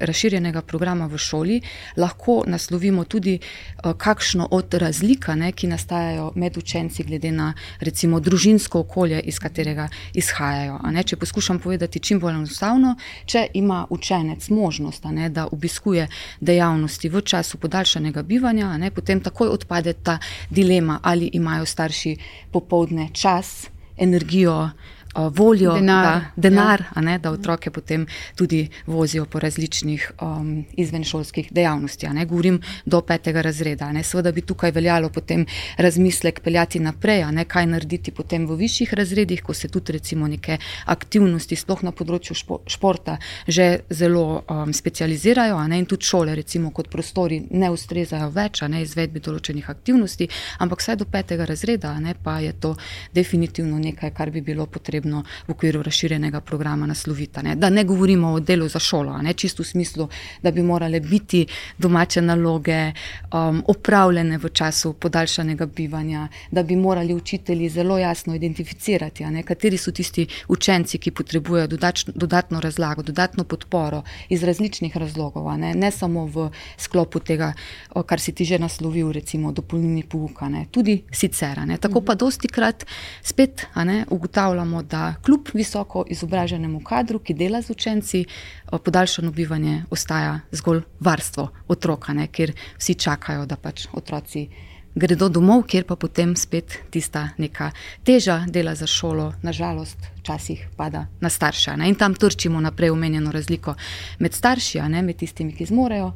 razširjenega programa v šoli lahko naslovimo tudi uh, kakšno od razlik, ki nastajajo med učenci, glede na recimo družinsko okolje, iz katerega izhajajo. Če poskušam povedati čim bolj enostavno, če ima učenec možnost, ne, da obiskuje dejavnosti v času podaljšanega bivanja, ne, potem takoj odpade ta dilema, ali imajo starši popovdne čas, energijo, voljo, denar, da, denar ja. ne, da otroke potem tudi vozijo po različnih um, izvenšolskih dejavnostih. Ne. Govorim do petega razreda. Ne. Seveda bi tukaj veljalo potem razmislek peljati naprej, ne, kaj narediti potem v višjih razredih, ko se tudi recimo neke aktivnosti, sploh na področju špo, športa, že zelo um, specializirajo ne, in tudi šole recimo kot prostori ne ustrezajo več ne, izvedbi določenih aktivnosti, ampak vsaj do petega razreda ne, pa je to definitivno nekaj, kar bi bilo potrebno potrebno v okviru razširjenega programa nasloviti. Ne? Da ne govorimo o delu za šolo, ne? čisto v smislu, da bi morale biti domače naloge um, opravljene v času podaljšanega bivanja, da bi morali učitelji zelo jasno identificirati, ne? kateri so tisti učenci, ki potrebujejo dodač, dodatno razlago, dodatno podporo iz različnih razlogov, ne? ne samo v sklopu tega, kar si ti že naslovil, recimo dopolnilni pouk, tudi sicer. Ne? Tako pa dosti krat spet ne, ugotavljamo, da da kljub visoko izobraženemu kadru, ki dela z učenci, eh, podaljšano bivanje ostaja zgolj varstvo otroka, ne, ker vsi čakajo, da pač otroci gredo domov, kjer pa potem spet tista neka teža dela za šolo, nažalost, včasih pada na starša. Ne, in tam trčimo naprej omenjeno razliko med starši, ne, med tistimi, ki zmorejo.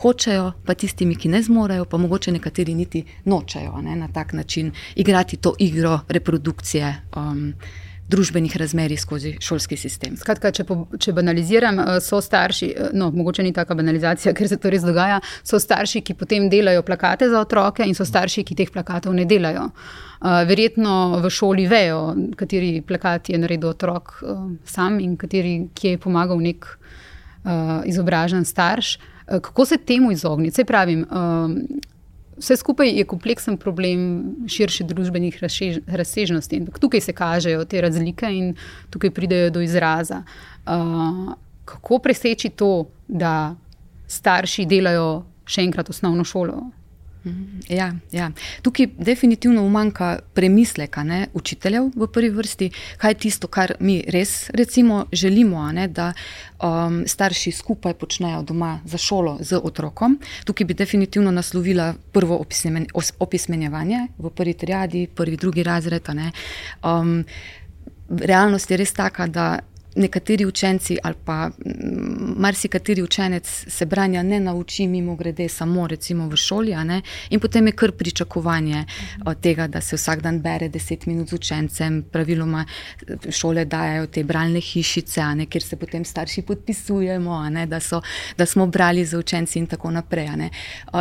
Hočejo, pa tistimi, ki ne zmorejo, pa mogoče nekateri niti nočejo ne, na tak način igrati to igro reprodukcije. Um, družbenih razmerij skozi šolski sistem. Skratka, če, po, če banaliziram, eh, so starši, eh, no, mogoče ni taka banalizacija, <laughs> ker se to res dogaja, so starši, ki potem delajo plakate za otroke, in so starši, ki teh plakatov ne delajo. Uh, verjetno v šoli vejo, kateri plakat je naredil otrok sam in kateri, ki je pomagal nek izobražen starš. Kako se temu izogniti? Se pravim, vse skupaj je kompleksen problem širših družbenih razsežnosti. Tukaj se kažejo te razlike in tukaj pridejo do izraza. Uh, kako preseči to, da starši delajo še enkrat osnovno šolo? Mhm. Ja, ja. Tukaj definitivno umanka premisleka ne, učiteljev v prvi vrsti, kaj je tisto, kar mi res recimo, želimo, ne, da um, starši skupaj počnejo doma za šolo z otrokom. Tukaj bi definitivno naslovila prvo opismenjevanje v prvi triadi, prvi, drugi razred. Um, realnost je res taka, da nekateri učenci ali pa mm, marsikateri učenec se branja ne nauči mimo grede samo recimo v šoli in potem je kar pričakovanje od tega, da se vsak dan bere deset minut z učencem, praviloma eh, šole dajo te bralne hišice, ne, kjer se potem starši podpisujemo, ne, da, so, da smo brali za učenci in tako naprej.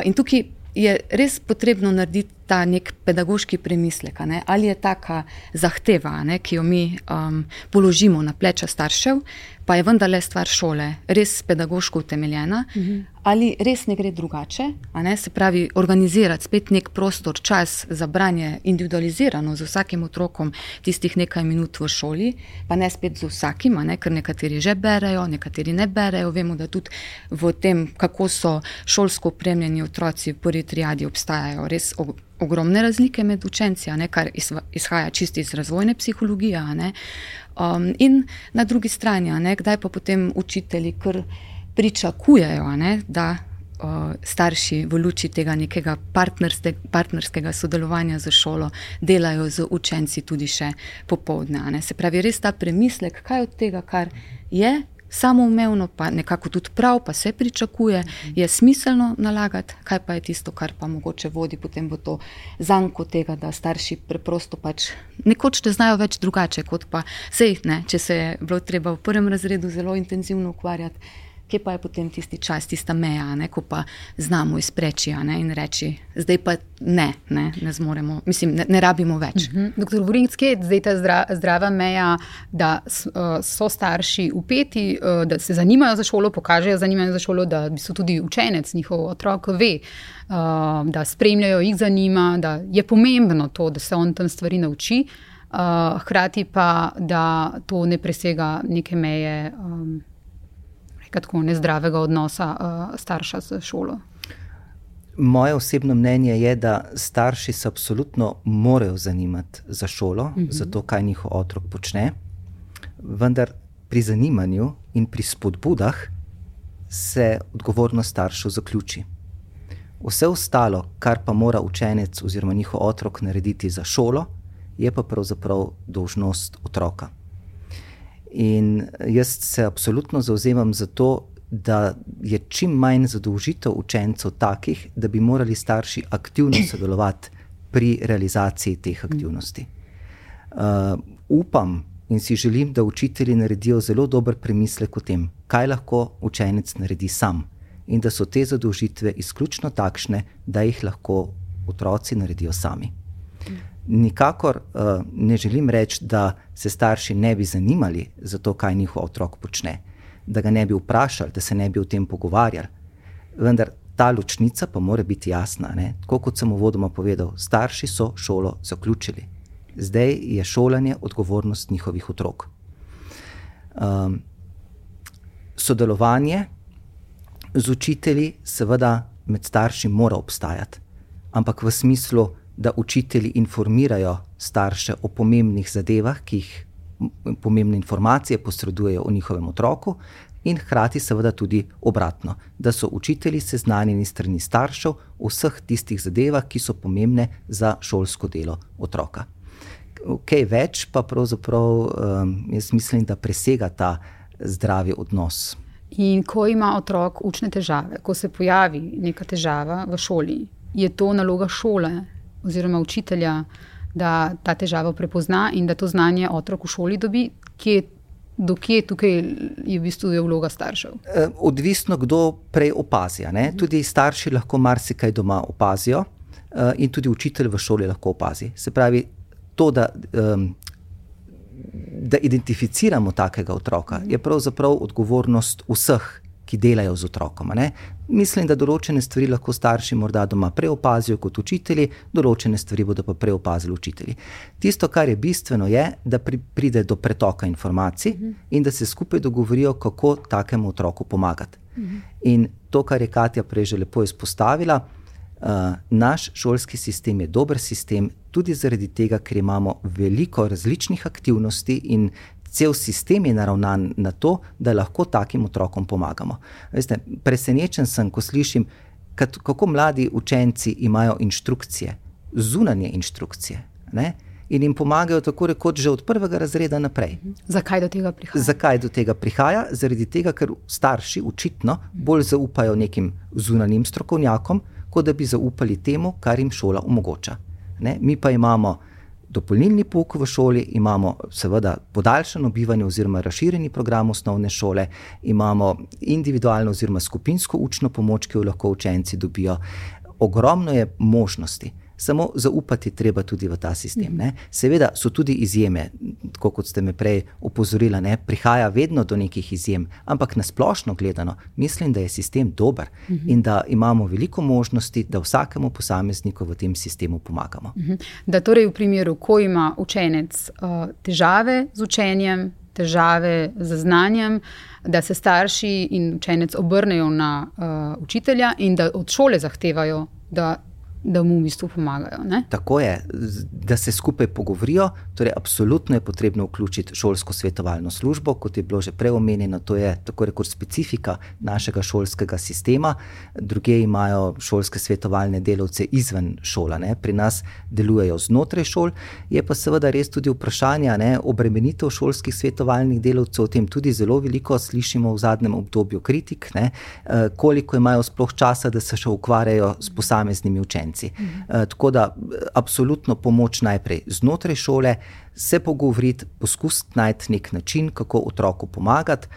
In tukaj je res potrebno narediti ta nek pedagoški premislek, ali je taka zahteva, ne, ki jo mi um, položimo na pleča staršev, pa je vendarle stvar šole res pedagoško utemeljena, mhm. ali res ne gre drugače, ne, se pravi, organizirati spet nek prostor, čas za branje individualizirano z vsakim otrokom tistih nekaj minut v šoli, pa ne spet z vsakim, ne, ker nekateri že berejo, nekateri ne berejo. Vemo, da tudi v tem, kako so šolsko opremljeni otroci v prvi triadi, obstajajo res ogromne razlike med učenci, ne, kar izhaja čisto iz razvojne psihologije. Um, in na drugi strani, ne, kdaj pa potem učitelji kar pričakujejo, ne, da uh, starši v luči tega nekega partnerskega sodelovanja z šolo delajo z učenci tudi še popovdne. Se pravi, res ta premislek, kaj od tega, kar je samoumevno, pa nekako tudi prav, pa se pričakuje, je smiselno nalagati, kaj pa je tisto, kar pa mogoče vodi potem v to zanko tega, da starši preprosto pač nekoč ne znajo več drugače, kot pa sej, ne, če se je bilo treba v prvem razredu zelo intenzivno ukvarjati kje pa je potem tisti čas, tista meja, ne, ko pa znamo izpreči ne, in reči, zdaj pa ne, ne, ne zmoremo, mislim, ne, ne rabimo več. Uh mhm. -huh. Doktor Vurinc, kje je zdaj ta zdra, zdrava meja, da so starši upeti, da se zanimajo za šolo, pokažejo zanimanje za šolo, da so tudi učenec, njihov otrok ve. Da spremljajo, jih zanima, da je pomembno to, da se on tam stvari nauči, uh, hkrati pa, da to ne presega neke meje um, tako nezdravega odnosa uh, starša z šolo. Moje osebno mnenje je, da starši se absolutno morajo zanimati za šolo, uh mhm. -huh. za to, kaj njihov otrok počne, vendar pri zanimanju in pri spodbudah se odgovornost staršev zaključi. Vse ostalo, kar pa mora učenec oziroma njihov otrok narediti za šolo, je pa pravzaprav dolžnost otroka. In jaz se absolutno zauzemam za to, da je čim manj zadolžitev učencev takih, da bi morali starši aktivno sodelovati pri realizaciji teh aktivnosti. Uh, upam in si želim, da učitelji naredijo zelo dober premislek o tem, kaj lahko učenec naredi sam, in da so te zadolžitve izključno takšne, da jih lahko otroci naredijo sami nikakor uh, ne želim reči, da se starši ne bi zanimali za to, kaj njihov otrok počne, da ga ne bi vprašali, da se ne bi o tem pogovarjali. Vendar ta ločnica pa mora biti jasna. Ne? Tako kot sem uvodoma povedal, starši so šolo zaključili. Zdaj je šolanje odgovornost njihovih otrok. Um, sodelovanje z učitelji, seveda, med starši mora obstajati, ampak v smislu, da učitelji informirajo starše o pomembnih zadevah, ki jih pomembne informacije posredujejo o njihovem otroku, in hkrati, seveda, tudi obratno, da so učitelji seznanjeni strani staršev o vseh tistih zadevah, ki so pomembne za šolsko delo otroka. Kaj več, pa pravzaprav um, jaz mislim, da presega ta zdravi odnos. In ko ima otrok učne težave, ko se pojavi neka težava v šoli, je to naloga šole, oziroma učitelja, da ta težavo prepozna in da to znanje otrok v šoli dobi, kje, dokje tukaj je v bistvu vloga staršev. E, odvisno, kdo prej opazi. Ne? Tudi starši lahko marsikaj doma opazijo, e, in tudi učitelj v šoli lahko opazi. Se pravi, to, da, da identificiramo takega otroka, je pravzaprav odgovornost vseh ki delajo z otrokom. Mislim, da določene stvari lahko starši morda doma preopazijo kot učitelji, določene stvari bodo pa preopazili učitelji. Tisto, kar je bistveno, je, da pri, pride do pretoka informacij uh -huh. in da se skupaj dogovorijo, kako takemu otroku pomagati. Uh -huh. In to, kar je Katja prej že lepo izpostavila. Uh, naš šolski sistem je dober sistem, tudi zaradi tega, ker imamo veliko različnih aktivnosti in cel sistem je naravnan na to, da lahko takim otrokom pomagamo. Veste, presenečen sem, ko slišim, kako mladi učenci imajo inštrukcije, zunanje inštrukcije. Ne? in jim pomagajo tako rekoč že od prvega razreda naprej. Zakaj do tega prihaja? Zakaj do tega prihaja? Zaradi tega, ker starši očitno bolj zaupajo nekim zunanim strokovnjakom, kot da bi zaupali temu, kar jim šola omogoča. Ne? Mi pa imamo dopolnilni pouk v šoli, imamo seveda podaljšano bivanje oziroma razširjeni program osnovne šole, imamo individualno oziroma skupinsko učno pomoč, ki jo lahko učenci dobijo. Ogromno je možnosti samo zaupati treba tudi v ta sistem. Ne. Seveda so tudi izjeme, tako kot ste me prej opozorili, ne, prihaja vedno do nekih izjem, ampak nasplošno gledano, mislim, da je sistem dober in da imamo veliko možnosti, da vsakemu posamezniku v tem sistemu pomagamo. Da torej v primeru, ko ima učenec uh, težave z učenjem, težave z znanjem, da se starši in učenec obrnejo na uh, učitelja in da od šole zahtevajo, da da mu v bistvu pomagajo. Ne? Tako je, da se skupaj pogovorijo. Torej, absolutno je potrebno vključiti šolsko svetovalno službo, kot je bilo že prej omenjeno, to je tako rekoč specifika našega šolskega sistema. Druge imajo šolske svetovalne delavce izven šola, ne? pri nas delujejo znotraj šol. Je pa seveda res tudi vprašanje obremenitev šolskih svetovalnih delavcev, o tem tudi zelo veliko slišimo v zadnjem obdobju kritik, ne? Eh, koliko imajo sploh časa, da se še ukvarjajo s posameznimi učenci učenci. Uh, tako da, absolutno pomoč najprej znotraj šole, se pogovoriti, poskusiti najti nek način, kako otroku pomagati.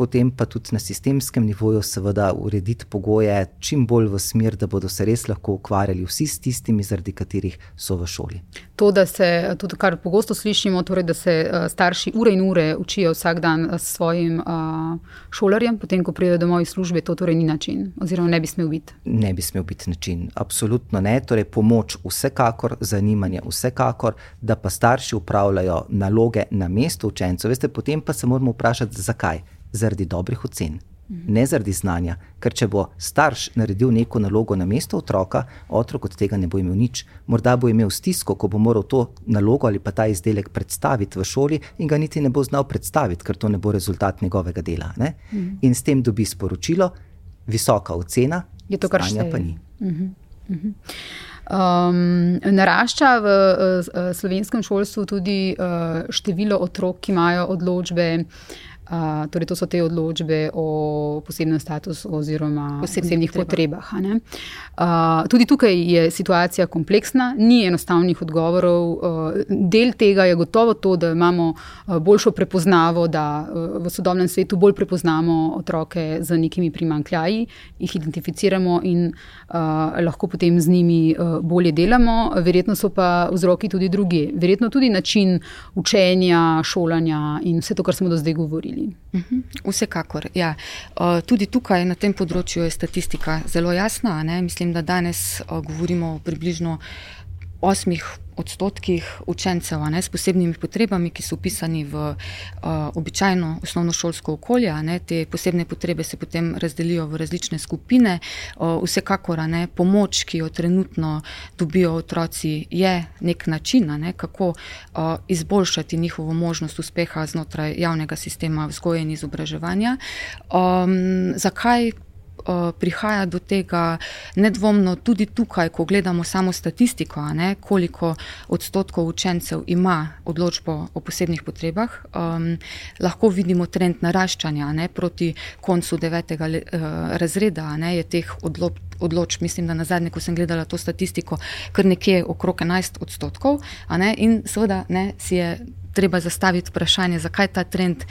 Potem pa tudi na sistemskem nivoju, seveda, urediti pogoje čim bolj v smer, da bodo se res lahko ukvarjali vsi s tistimi, zaradi katerih so v šoli. To, da se, tudi kar pogosto slišimo, torej, da se uh, starši ure in ure učijo vsak dan s svojim uh, šolarjem, potem, ko pridejo domov iz službe, to torej ni način, oziroma ne bi smel biti. Ne bi smel biti način, absolutno ne. Torej, pomoč vsekakor, zanimanje vsekakor, da pa starši upravljajo naloge na mestu učencev. Veste, potem pa se moramo vprašati, zakaj zaradi dobrih ocen, ne zaradi znanja. Ker če bo starš naredil neko nalogo na mesto otroka, otrok od tega ne bo imel nič. Morda bo imel stisko, ko bo moral to nalogo ali pa ta izdelek predstaviti v šoli in ga niti ne bo znal predstaviti, ker to ne bo rezultat njegovega dela. Ne? In s tem dobi sporočilo, visoka ocena, je to, kar znanja pa ni. Um, narašča v uh, slovenskem šolstvu tudi uh, število otrok, ki imajo odločbe uh, torej to so te odločbe o posebnem statusu oziroma posebnih potrebah. Uh, tudi tukaj je situacija kompleksna, ni enostavnih odgovorov. Uh, del tega je gotovo to, da imamo boljšo prepoznavo, da uh, v sodobnem svetu bolj prepoznamo otroke z nekimi primankljaji, jih identificiramo in uh, lahko potem z njimi uh, bolje delamo. Verjetno so pa vzroki tudi drugi. Verjetno tudi način učenja, šolanja in vse to, kar smo do zdaj govorili naredili. Mhm, vsekakor. Ja. Tudi tukaj na tem področju je statistika zelo jasna. Ne? Mislim, da danes govorimo o približno osmih odstotkih učencev ne, s posebnimi potrebami, ki so upisani v uh, običajno osnovno šolsko okolje. Ne, te posebne potrebe se potem razdelijo v različne skupine. Uh, vsekakor ne, pomoč, ki jo trenutno dobijo otroci, je nek način, ne, kako uh, izboljšati njihovo možnost uspeha znotraj javnega sistema vzgoje in izobraževanja. Um, zakaj? Eh, prihaja do tega nedvomno tudi tukaj, ko gledamo samo statistiko, ne, koliko odstotkov učencev ima odločbo o posebnih potrebah. Um, lahko vidimo trend naraščanja ne, proti koncu devetega uh, razreda, ne, je teh odločb. Odloč, mislim, da na zadnje, ko sem gledala to statistiko, kar nekje okrog 11 odstotkov, ne, in seveda ne, si je treba zastaviti vprašanje, zakaj ta trend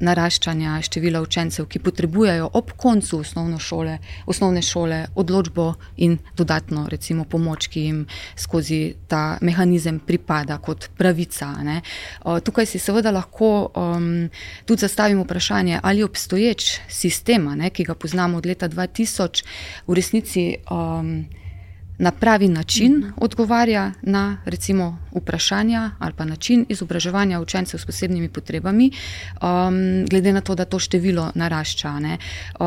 naraščanja števila učencev, ki potrebujejo ob koncu šole, osnovne šole odločbo in dodatno recimo, pomoč, ki jim skozi ta mehanizem pripada kot pravica. Ne. Tukaj si seveda lahko um, tudi zastavimo vprašanje, ali obstoječ sistem, ki ga poznamo od leta 2000, v resnici. Um, na pravi način odgovarja na recimo, vprašanja ali pa način izobraževanja učencev s posebnimi potrebami, um, glede na to, da to število narašča. Uh,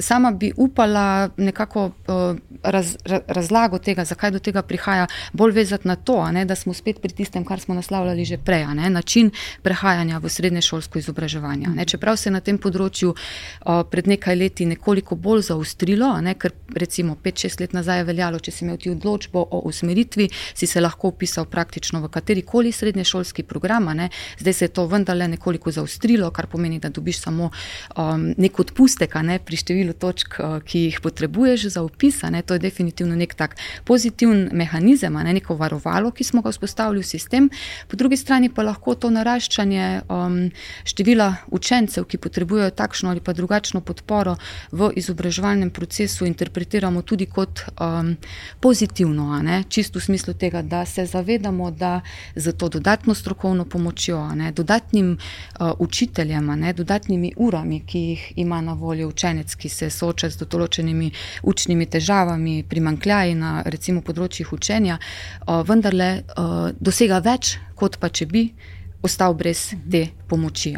sama bi upala nekako uh, raz, razlago tega, zakaj do tega prihaja, bolj vezati na to, ne, da smo spet pri tistem, kar smo naslavljali že prej, ne, način prehajanja v srednje šolsko izobraževanje. Ne, čeprav se je na tem področju uh, pred nekaj leti nekoliko bolj zaustrilo, ne, ker recimo 5-6 let nazaj je veljalo, če si imel ti odločbo o usmeritvi, si se lahko upisal praktično v katerikoli srednješolski program. Ne. Zdaj se je to vendarle nekoliko zaustrilo, kar pomeni, da dobiš samo um, nek odpustek ne, pri številu točk, uh, ki jih potrebuješ za upis. Ne. To je definitivno nek tak pozitiven mehanizem, ne, neko varovalo, ki smo ga vzpostavili v sistem. Po drugi strani pa lahko to naraščanje um, števila učencev, ki potrebujejo takšno ali pa drugačno podporo v izobraževalnem procesu, interpretiramo tudi kot um, pozitivno, čisto v smislu tega, da se zavedamo, da z to dodatno strokovno pomočjo, ne, dodatnim uh, učiteljem, ne, dodatnimi urami, ki jih ima na voljo učenec, ki se sooča z določenimi učnimi težavami, primankljaji na recimo področjih učenja, uh, vendarle uh, dosega več, kot pa če bi ostal brez te pomoči.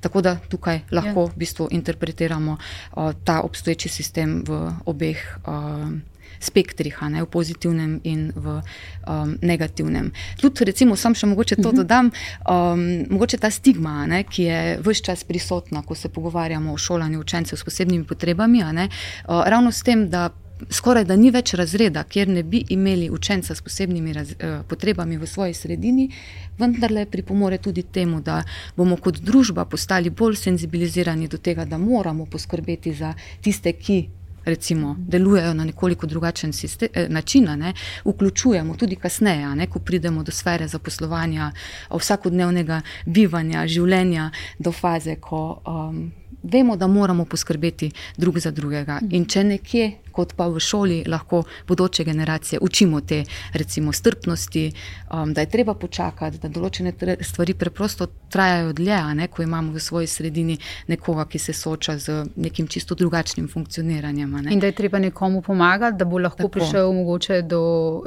Tako da tukaj lahko v bistvu interpretiramo uh, ta obstoječi sistem v obeh. Uh, Spektrih, ne, v pozitivnem in v um, negativnem. Tudi, recimo, sam še mogoče to mhm. dodam, um, mogoče ta stigma, ne, ki je vse čas prisotna, ko se pogovarjamo o šolanju učencev s posebnimi potrebami, ne, uh, ravno s tem, da skoraj da ni več razreda, kjer ne bi imeli učenca s posebnimi raz, eh, potrebami v svoji sredini, vendarle pripomore tudi temu, da bomo kot družba postali bolj senzibilizirani do tega, da moramo poskrbeti za tiste, ki. Recimo, delujejo na nekoliko drugačen sistem, eh, način, ne, vključujemo tudi kasneje, ne, ko pridemo do sfere zaposlovanja, vsakodnevnega bivanja, življenja, do faze, ko um, vemo, da moramo poskrbeti drug za drugega. In če nekje kot pa v šoli lahko bodoče generacije učimo te recimo, strpnosti, um, da je treba počakati, da določene stvari preprosto trajajo dlje, ne, ko imamo v svoji sredini nekoga, ki se sooča z nekim čisto drugačnim funkcioniranjem. Ne. In da je treba nekomu pomagati, da bo lahko Tako. prišel mogoče do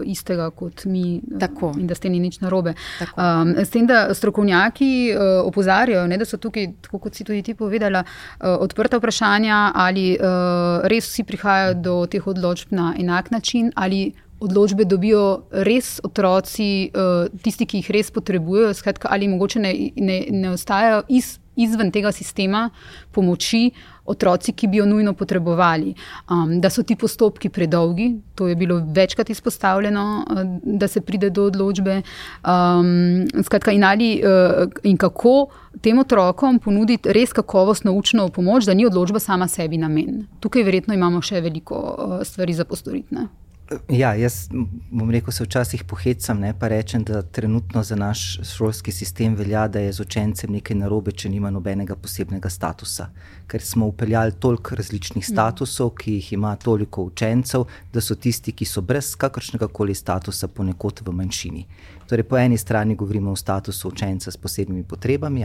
istega kot mi. Tako. In da s tem ni nič narobe. Um, s tem, da strokovnjaki uh, opozarjajo, ne, da so tukaj, kot si tudi ti povedala, uh, odprta vprašanja, ali uh, res vsi prihajajo do teh odločb na enak način, ali odločbe dobijo res otroci, uh, tisti, ki jih res potrebujejo, skratka, ali mogoče ne, ne, ne ostajajo iz, izven tega sistema pomoči otroci, ki bi jo nujno potrebovali. Um, da so ti postopki predolgi, to je bilo večkrat izpostavljeno, uh, da se pride do odločbe. Um, skratka, in, ali, uh, in kako tem otrokom ponuditi res kakovostno učno pomoč, da ni odločba sama sebi namen. Tukaj verjetno imamo še veliko uh, stvari za postoriti. Ja, jaz bom rekel, se včasih pohecam, ne, pa rečem, da trenutno za naš šolski sistem velja, da je z učencem nekaj narobe, če nima nobenega posebnega statusa. Ker smo upeljali toliko različnih statusov, ki jih ima toliko učencev, da so tisti, ki so brez kakršnega koli statusa, ponekod v manjšini. Torej, po eni strani govorimo o statusu učenca s posebnimi potrebami,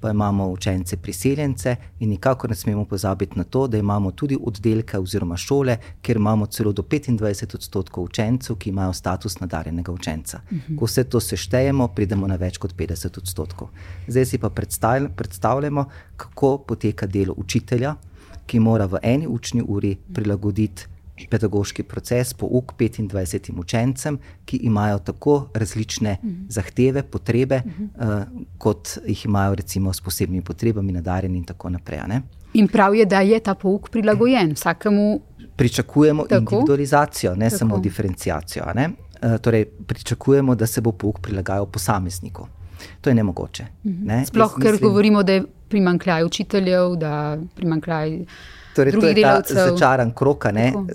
pa imamo učence priseljence, in nikakor ne smemo pozabiti na to, da imamo tudi oddelke oziroma šole, kjer imamo celo do 25 odstotkov učencev, ki imajo status nadarjenega učenca. Ko vse to seštejemo, pridemo na več kot 50 odstotkov. Zdaj si pa predstavljamo, kako poteka delo učitelja, ki mora v eni učni uri prilagoditi pedagoški proces, pouk 25 učencem, ki imajo tako različne uh -huh. zahteve, potrebe, uh -huh. uh, kot jih imajo recimo s posebnimi potrebami, nadarjeni in tako naprej. Ne? In prav je, da je ta pouk prilagojen vsakemu. Pričakujemo tako? individualizacijo, ne tako. samo diferencijacijo. Ne? Uh, torej, pričakujemo, da se bo pouk prilagajal posamezniku. To je nemogoče. Ne? Sploh, mislim, ker govorimo, da je primankljaj učiteljev, da primankljaj. Torej, to je ta začaran krok.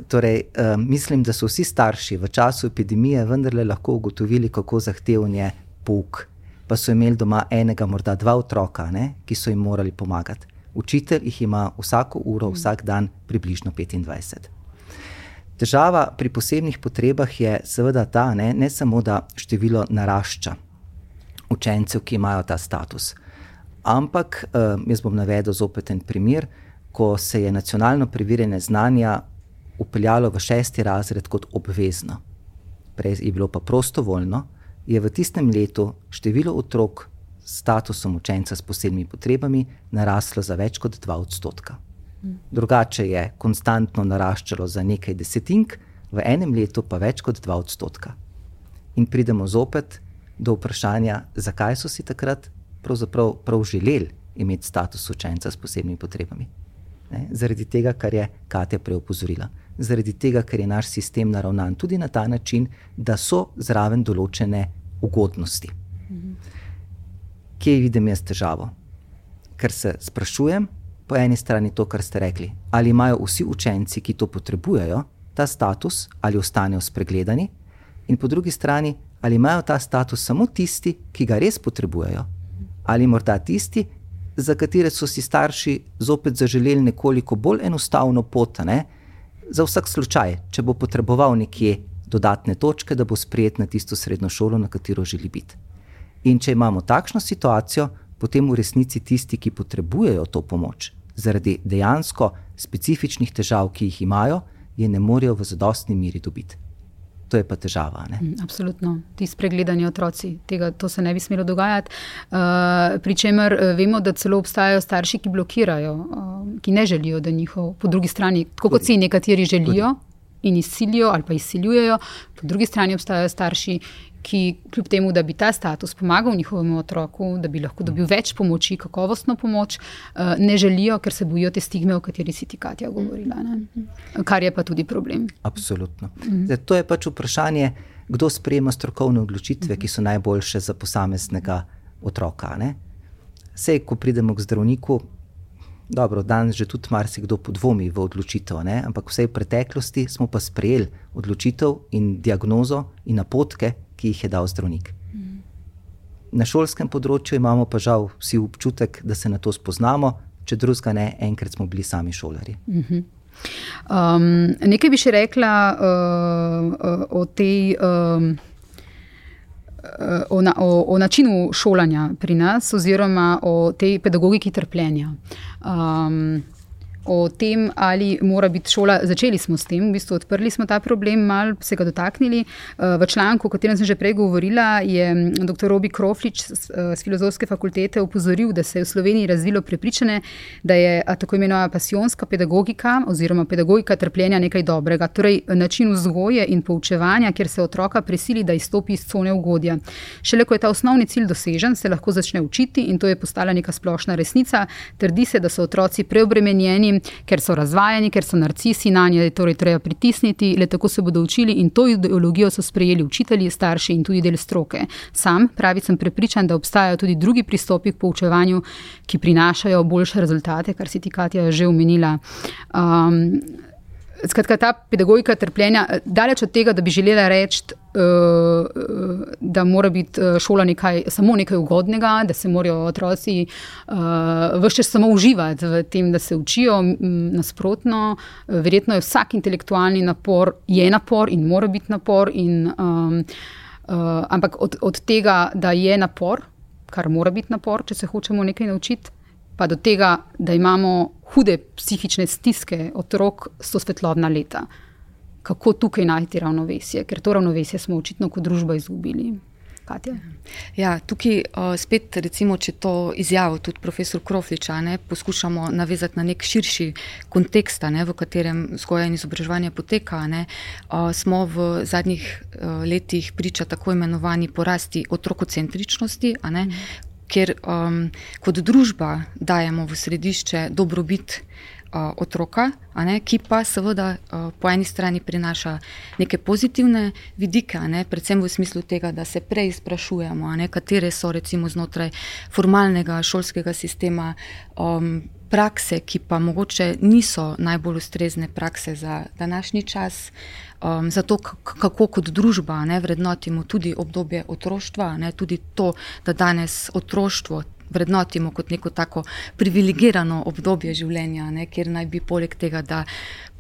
Torej, uh, mislim, da so vsi starši v času epidemije vendarle lahko ugotovili, kako zahteven je pouk. Pa so imeli doma enega, morda dva otroka, ne, ki so jim morali pomagati. Učitelj jih ima vsako uro, mm. vsak dan, približno 25. Težava pri posebnih potrebah je seveda ta, ne, ne samo, da število narašča učencev, ki imajo ta status. Ampak, jaz bom navedel zopet en primer ko se je nacionalno preverjanje znanja upeljalo v šesti razred kot obvezno, prej je bilo pa prostovoljno, je v tistem letu število otrok s statusom učenca s posebnimi potrebami naraslo za več kot 2 odstotka. Drugače je konstantno naraščalo za nekaj desetink, v enem letu pa več kot 2 odstotka. In pridemo zopet do vprašanja, zakaj so si takrat pravzaprav prav želeli imeti status učenca s posebnimi potrebami ne, zaradi tega, kar je Katja prej opozorila. zaradi tega, ker je naš sistem naravnan tudi na ta način, da so zraven določene ugodnosti. Kje vidim jaz težavo? Ker se sprašujem, po eni strani to, kar ste rekli, ali imajo vsi učenci, ki to potrebujejo, ta status, ali ostanejo spregledani, in po drugi strani, ali imajo ta status samo tisti, ki ga res potrebujejo, ali morda tisti, za katere so si starši zopet zaželeli nekoliko bolj enostavno pot, ne? za vsak slučaj, če bo potreboval nekje dodatne točke, da bo sprijet na tisto srednjo šolo, na katero želi biti. In če imamo takšno situacijo, potem v resnici tisti, ki potrebujejo to pomoč, zaradi dejansko specifičnih težav, ki jih imajo, je ne morejo v zadostni miri dobiti to je pa težava. Ne? Mm, absolutno, ti spregledani otroci, tega se ne bi smelo dogajati. Uh, Pričemer uh, vemo, da celo obstajajo starši, ki blokirajo, uh, ki ne želijo, da njihov, po drugi strani, tako kot si nekateri želijo. In izsilijo ali pa izsiljujejo, po drugi strani obstajajo starši, ki kljub temu, da bi ta status pomagal njihovemu otroku, da bi lahko dobil več pomoči, kakovostno pomoč, eh, ne želijo, ker se bojijo te stigme, o kateri si ti Katja govorila. Ne? Kar je pa tudi problem. Absolutno. Mhm. Zdaj, to je pač vprašanje, kdo sprejema strokovne odločitve, ki so najboljše za posameznega otroka. Ne? Sej, ko pridemo k zdravniku. Dobro, danes že tudi marsikdo podvomi v odločitev, ne? ampak vse v preteklosti smo pa sprejeli odločitev in diagnozo in napotke, ki jih je dal zdravnik. Na šolskem področju imamo pa žal vsi občutek, da se na to spoznamo, če drugega ne, enkrat smo bili sami šolari. Um, nekaj bi še rekla uh, o tej. Um, O, na, o, o načinu šolanja pri nas, oziroma o tej pedagogiki trpljenja. Um, o tem, ali mora biti šola. Začeli smo s tem, v bistvu odprli smo ta problem, malo se ga dotaknili. Eh, v članku, o katerem sem že prej govorila, je dr. Robi Kroflič z eh, filozofske fakultete upozoril, da se je v Sloveniji razvilo prepričanje, da je tako imenovana pasijonska pedagogika oziroma pedagogika trpljenja nekaj dobrega. Torej, način vzgoje in poučevanja, kjer se otroka prisili, da izstopi iz cone ugodja. Šele ko je ta osnovni cilj dosežen, se lahko začne učiti in to je postala neka splošna resnica. Trdi se, da so otroci preobremenjeni ker so razvajeni, ker so narcisi, na nje je torej treba pritisniti, le tako se bodo učili in to ideologijo so sprejeli učitelji, starši in tudi del stroke. Sam pravi, sem prepričan, da obstajajo tudi drugi pristopi k poučevanju, ki prinašajo boljše rezultate, kar si ti Katja že omenila. Um, Skratka, ta pedagogika trpljenja, daleč od tega, da bi želela reči, uh, da mora biti eh, šola nekaj, samo nekaj ugodnega, da se morajo otroci vse čas samo uživati v tem, da se učijo. Nasprotno, verjetno je vsak intelektualni napor je napor in mora biti napor. In, um, uh, ampak od, od tega, da je napor, kar mora biti napor, če se hočemo nekaj naučiti pa do tega, da imamo hude psihične stiske otrok, so svetlobna leta. Kako tukaj najti ravnovesje, ker to ravnovesje smo očitno kot družba izgubili. Ja, tukaj uh, spet, recimo, če to izjavo tudi profesor Krofliča ne, poskušamo navezati na nek širši kontekst, ne, v katerem vzgoja in izobraževanje poteka, ne, uh, smo v zadnjih uh, letih priča tako imenovani porasti otrokocentričnosti, ne, ker um, kot družba dajemo v središče dobrobit uh, otroka, ne, ki pa seveda uh, po eni strani prinaša neke pozitivne vidike, ne, predvsem v smislu tega, da se prej sprašujemo, ne, katere so recimo znotraj formalnega šolskega sistema. Um, Prakse, ki pa mogoče niso najbolj ustrezne prakse za današnji čas, um, zato kako kot družba ne, vrednotimo tudi obdobje otroštva, ne, tudi to, da danes otroštvo vrednotimo kot neko tako privilegirano obdobje življenja, ne, kjer naj bi poleg tega, da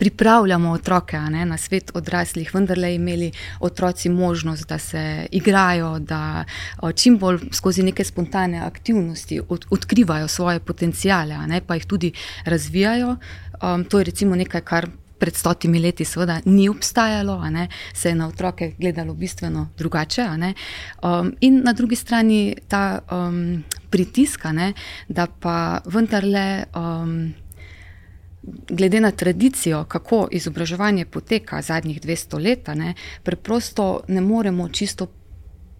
pripravljamo otroke ne, na svet odraslih, vendarle imeli otroci možnost, da se igrajo, da čim bolj skozi neke spontane aktivnosti od, odkrivajo svoje potencijale, ne, pa jih tudi razvijajo. Um, to je recimo nekaj, kar pred stotimi leti, seveda, ni obstajalo, se je na otroke gledalo bistveno drugače. Um, in na drugi strani ta um, pritisk, da pa vendarle. Um, Glede na tradicijo, kako izobraževanje poteka zadnjih 200 let, ne, preprosto ne moremo čisto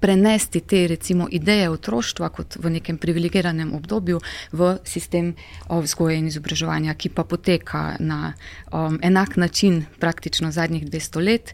prenesti te recimo, ideje otroštva kot v nekem privilegiranem obdobju v sistem vzgoje in izobraževanja, ki pa poteka na um, enak način praktično zadnjih 200 let.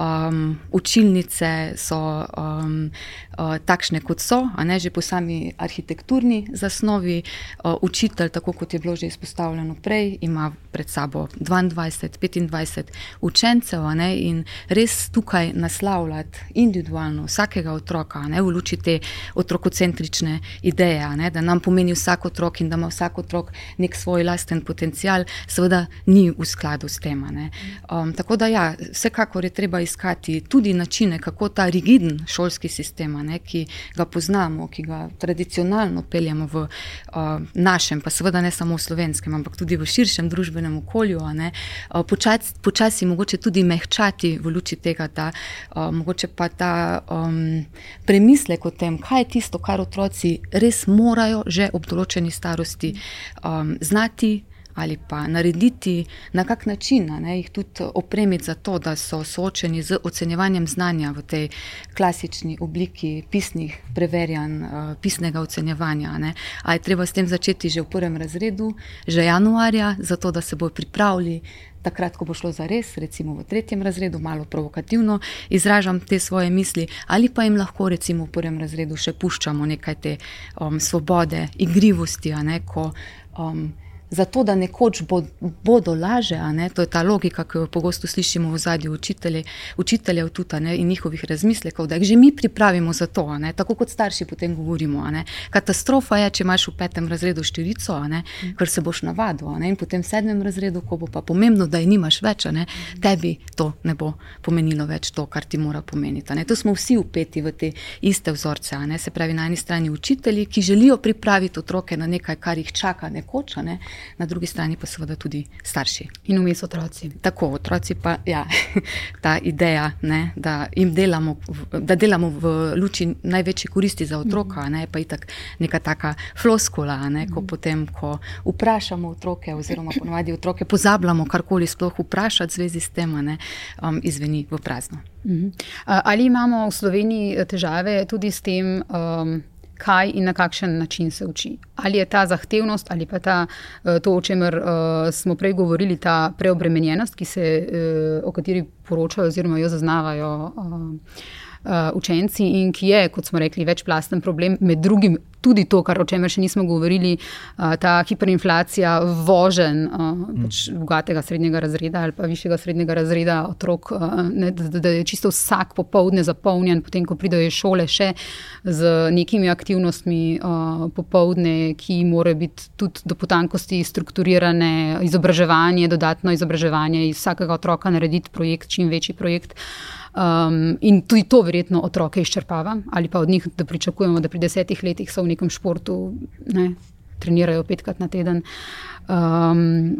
Um, učilnice so um, uh, takšne, kot so, a ne že po sami arhitekturni zasnovi. Uh, učitelj, tako kot je bilo že izpostavljeno prej, ima pred sabo 22, 25 učencev ne, in res tukaj naslavljati individualno vsakega otroka, ne, v luči te otrokocentrične ideje, ne, da nam pomeni vsak otrok in da ima vsak otrok nek svoj lasten potencial, seveda ni v skladu s tem. Um, tako da, ja, vsekakor je treba iskati tudi načine, kako ta rigiden šolski sistem, ne, ki ga poznamo, ki ga tradicionalno peljemo v uh, našem, pa seveda ne samo v slovenskem, ampak tudi v širšem družbenem okolju, uh, počasi, počasi mogoče tudi mehčati v luči tega, da uh, mogoče pa ta um, premislek o tem, kaj je tisto, kar otroci res morajo že ob določeni starosti um, znati ali pa narediti, na kak način ne, jih tudi opremiti za to, da so soočeni z ocenjevanjem znanja v tej klasični obliki pisnih preverjanj, uh, pisnega ocenjevanja. Ne. Ali je treba s tem začeti že v prvem razredu, že januarja, zato da se bodo pripravili. Takrat, ko bo šlo za res, recimo v tretjem razredu, malo provokativno izražam te svoje misli, ali pa jim lahko, recimo v prvem razredu, še puščamo nekaj te um, svobode, igrivosti, ne, ko um, zato da nekoč bo, bodo laže. To je ta logika, ki jo pogosto slišimo v zadju učitelje, učiteljev tudi, ne, in njihovih razmislekov, da jih že mi pripravimo za to, ne, tako kot starši potem govorimo. Katastrofa je, če imaš v petem razredu štirico, ker se boš navadil, in potem v sedmem razredu, ko bo pa pomembno, da jih nimaš več, ne, tebi to ne bo pomenilo več to, kar ti mora pomeniti. To smo vsi upeti v te iste vzorce. Se pravi, na eni strani učitelji, ki želijo pripraviti otroke na nekaj, kar jih čaka nekoč. Ne, na drugi strani pa seveda tudi starši. In vmes otroci. Tako, otroci pa ja, <laughs> ta ideja, ne, da jim delamo, da delamo v luči največje koristi za otroka, ne, pa je tako neka taka floskula, ne, ko potem, ko vprašamo otroke, oziroma ponovadi otroke, pozabljamo karkoli sploh vprašati v zvezi s tem, ne, um, izveni v prazno. Ali imamo v Sloveniji težave tudi s tem? Um, kaj in na kakšen način se uči. Ali je ta zahtevnost, ali pa ta, eh, to, o čemer uh, smo prej govorili, ta preobremenjenost, se, uh, o kateri poročajo oziroma jo zaznavajo. Uh, učenci in ki je, kot smo rekli, večplasten problem, med drugim tudi to, kar, o čemer še nismo govorili, uh, ta hiperinflacija vožen uh, mm. pač bogatega srednjega razreda ali pa višjega srednjega razreda otrok, ne, da, da je čisto vsak popovdne zapolnjen, potem ko pridejo iz šole še z nekimi aktivnostmi popovdne, ki morajo biti tudi do potankosti strukturirane, izobraževanje, dodatno izobraževanje iz vsakega otroka narediti projekt, čim večji projekt. Uh, Um, in tudi to verjetno otroke izčrpava, ali pa od njih, da pričakujemo, da pri desetih letih so v nekem športu, ne, trenirajo petkrat na teden. Um,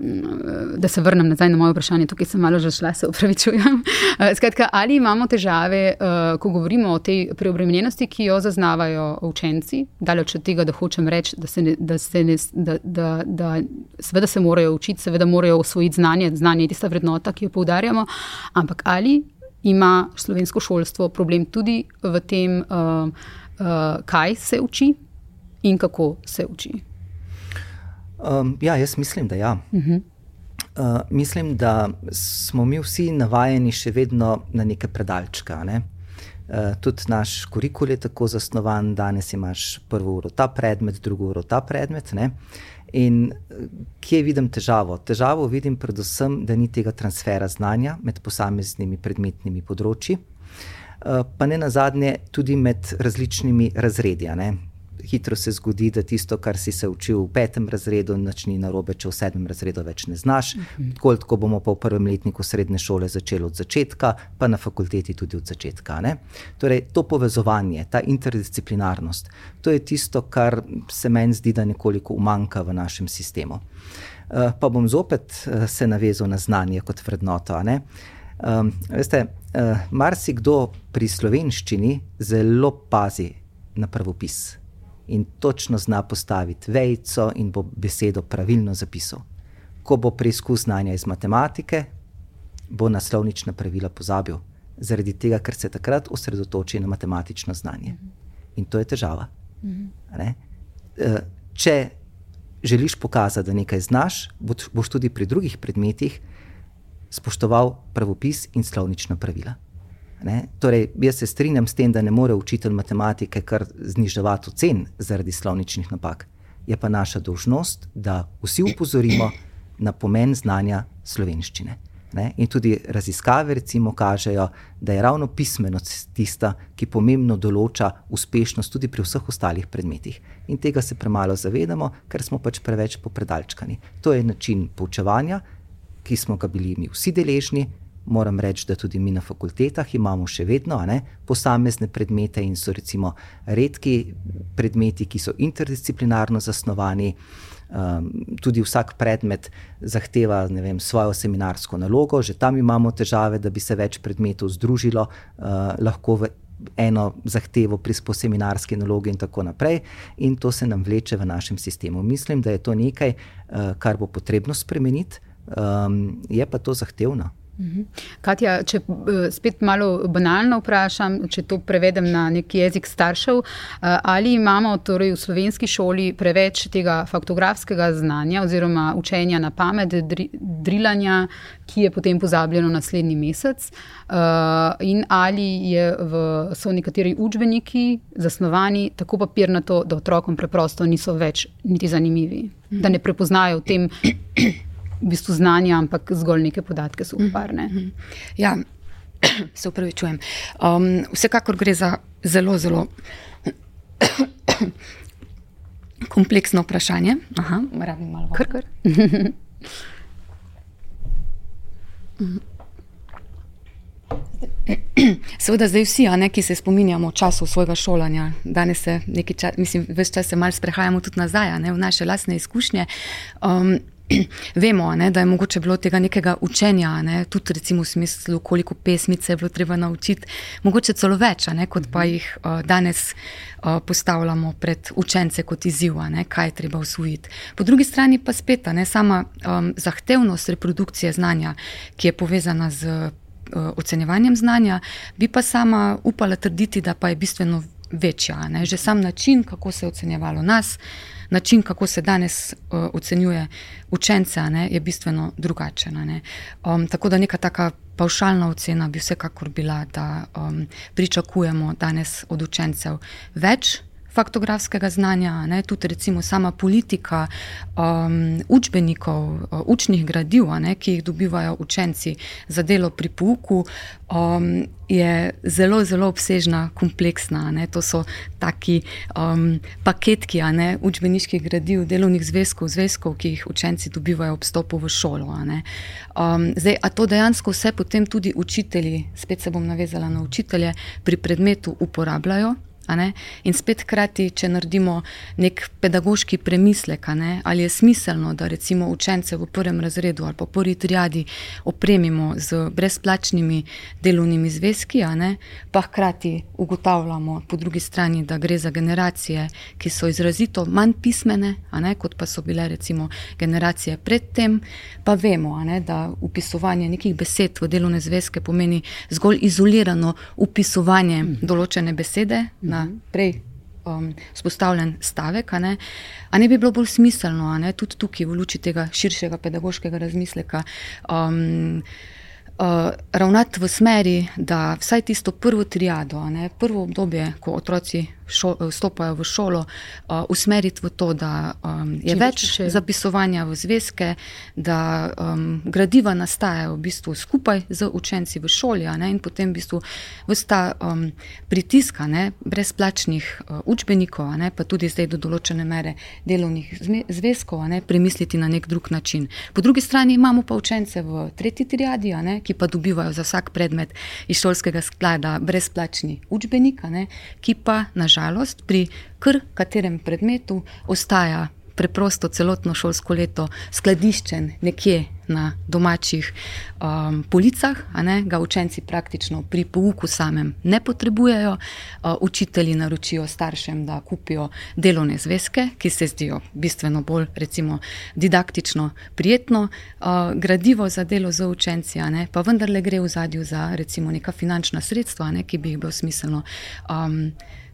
da se vrnem nazaj na moje vprašanje, tukaj sem malo že šla, se upravičujem. <laughs> Skratka, ali imamo težave, uh, ko govorimo o tej preobremenjenosti, ki jo zaznavajo učenci, daleč od tega, da hočem reči, da se, ne, da se ne, da, da, da, seveda se morajo učiti, seveda morajo osvojiti znanje, znanje je tista vrednota, ki jo poudarjamo, ampak ali ima slovensko šolstvo problem tudi v tem, uh, uh, kaj se uči in kako se uči. Um, ja, jaz mislim, da ja. Uh -huh. uh, mislim, da smo mi vsi navajeni še vedno na neke predalčke. Ne? Uh, tudi naš kurikul je tako zasnovan, danes imaš prvo uro ta predmet, drugo uro ta predmet. Ne? In eh, kje vidim težavo? Težavo vidim predvsem, da ni tega transfera znanja med posameznimi predmetnimi področji, eh, pa ne na zadnje tudi med različnimi razredji hitro se zgodi, da tisto, kar si se učil v petem razredu, načni na robe, če v sedmem razredu več ne znaš. Mhm. Tako, tako bomo pa v prvem letniku srednje šole začeli od začetka, pa na fakulteti tudi od začetka. Ne? Torej, to povezovanje, ta interdisciplinarnost, to je tisto, kar se meni zdi, da nekoliko umanka v našem sistemu. Uh, pa bom zopet uh, se navezal na znanje kot vrednoto. Um, veste, uh, marsikdo pri slovenščini zelo pazi na pravopis in točno zna postaviti vejco in bo besedo pravilno zapisal. Ko bo preizkus znanja iz matematike, bo naslovnična pravila pozabil. zaradi tega, ker se takrat osredotoči na matematično znanje. In to je težava. Ne? Eh, če želiš pokazati, da nekaj znaš, boš tudi pri drugih predmetih spoštoval pravopis in slovnična pravila. Ne? Torej, jaz se strinjam s tem, da ne more učitelj matematike kar zniževati ocen zaradi slovničnih napak. Je pa naša dolžnost, da vsi upozorimo na pomen znanja slovenščine. Ne? In tudi raziskave recimo kažejo, da je ravno pismenost tista, ki pomembno določa uspešnost tudi pri vseh ostalih predmetih. In tega se premalo zavedamo, ker smo pač preveč popredalčkani. To je način poučevanja, ki smo ga bili mi vsi deležni. Moram reči, da tudi mi na fakultetah imamo še vedno ne, posamezne predmete in so recimo redki predmeti, ki so interdisciplinarno zasnovani. Um, tudi vsak predmet zahteva vem, svojo seminarsko nalogo, že tam imamo težave, da bi se več predmetov združilo, uh, lahko v eno zahtevo pri seminarski nalogi, in tako naprej. In to se nam vleče v našem sistemu. Mislim, da je to nekaj, uh, kar bo potrebno spremeniti, um, je pa to zahtevno. Mhm. Katja, če eh, spet malo banalno vprašam, če to prevedem na neki jezik staršev, eh, ali imamo torej v slovenski šoli preveč tega faktografskega znanja oziroma učenja na pamet, drilanja, ki je potem pozabljeno naslednji mesec, eh, in ali v, so nekateri učbeniki zasnovani tako papirnato, da otrokom preprosto niso več niti zanimivi, da ne prepoznajo v tem v bistvu znanja, ampak zgolj neke podatke so uparne. Mm -hmm. Ja, <clears throat> se upravičujem. Um, vsekakor gre za zelo, zelo <clears throat> kompleksno vprašanje. Aha, rabim malo. Kar, kar. <clears throat> Seveda, zdaj vsi, ne, ki se spominjamo času svojega šolanja, danes se nekaj časa, mislim, več časa malo sprehajamo tudi nazaj, ne, v naše lastne izkušnje. Um, <clears throat> vemo, ne, da je mogoče bilo tega nekega učenja, ne, tudi recimo v smislu, koliko pesmice je bilo treba naučiti, mogoče celo več, ne, kot pa jih uh, danes uh, postavljamo pred učence kot izziv, kaj je treba usvojiti. Po drugi strani pa spet ne, sama um, zahtevnost reprodukcije znanja, ki je povezana z uh, ocenjevanjem znanja, bi pa sama upala trditi, da pa je bistveno večja. Ne, že sam način, kako se je ocenjevalo nas način, kako se danes uh, ocenjuje učence, ne, je bistveno drugačen. Um, tako da neka taka pavšalna ocena bi vsekakor bila, da um, pričakujemo danes od učencev več faktografskega znanja, ne, tudi recimo sama politika um, učbenikov, uh, učnih gradiv, ne, ki jih dobivajo učenci za delo pri pouku, um, je zelo, zelo obsežna, kompleksna. Ne. To so taki um, paketki ne, učbeniških gradiv, delovnih zvezkov, zvezkov, ki jih učenci dobivajo ob stopu v šolo. Um, zdaj, a to dejansko vse potem tudi učitelji, spet se bom navezala na učitelje, pri predmetu uporabljajo. In spet, krati, če naredimo nek pedagoški premislek, ali je smiselno, da recimo učence v prvem razredu ali pa prvi triadi opremimo z brezplačnimi delovnimi zvezki, pa hkrati ugotavljamo po drugi strani, da gre za generacije, ki so izrazito manj pismene, kot pa so bile recimo generacije predtem, pa vemo, da upisovanje nekih besed v delovne zvezke pomeni zgolj izolirano upisovanje določene besede. Na prej um, spostavljen stavek. A ne? a ne bi bilo bolj smiselno, tudi tukaj, v luči tega širšega pedagoškega razmisleka. Um, Uh, ravnati v smeri, da vsaj tisto prvo triado, ne, prvo obdobje, ko otroci vstopajo v šolo, uh, usmeriti v to, da um, je Čim več še. zapisovanja v zvezke, da um, gradiva nastajajo v bistvu skupaj z učenci v šoli ne, in potem v bistvu vsta um, pritiska ne, brezplačnih uh, učbenikov, ne, pa tudi zdaj do določene mere delovnih zvezkov, ne, premisliti na nek drug način. Po drugi strani imamo pa učence v tretji triadi, ne, ki pa dobivajo za vsak predmet iz šolskega sklada brezplačni učbenik, ki pa nažalost žalost pri kar katerem predmetu ostaja preprosto celotno šolsko leto skladiščen nekje na domačih um, policah, ne, ga učenci praktično pri pouku samem ne potrebujejo. Uh, učitelji naročijo staršem, da kupijo delovne zvezke, ki se zdijo bistveno bolj recimo, didaktično prijetno, uh, gradivo za delo z učenci, ne, pa vendarle gre v zadju za recimo neka finančna sredstva, ne, ki bi jih bilo smiselno um,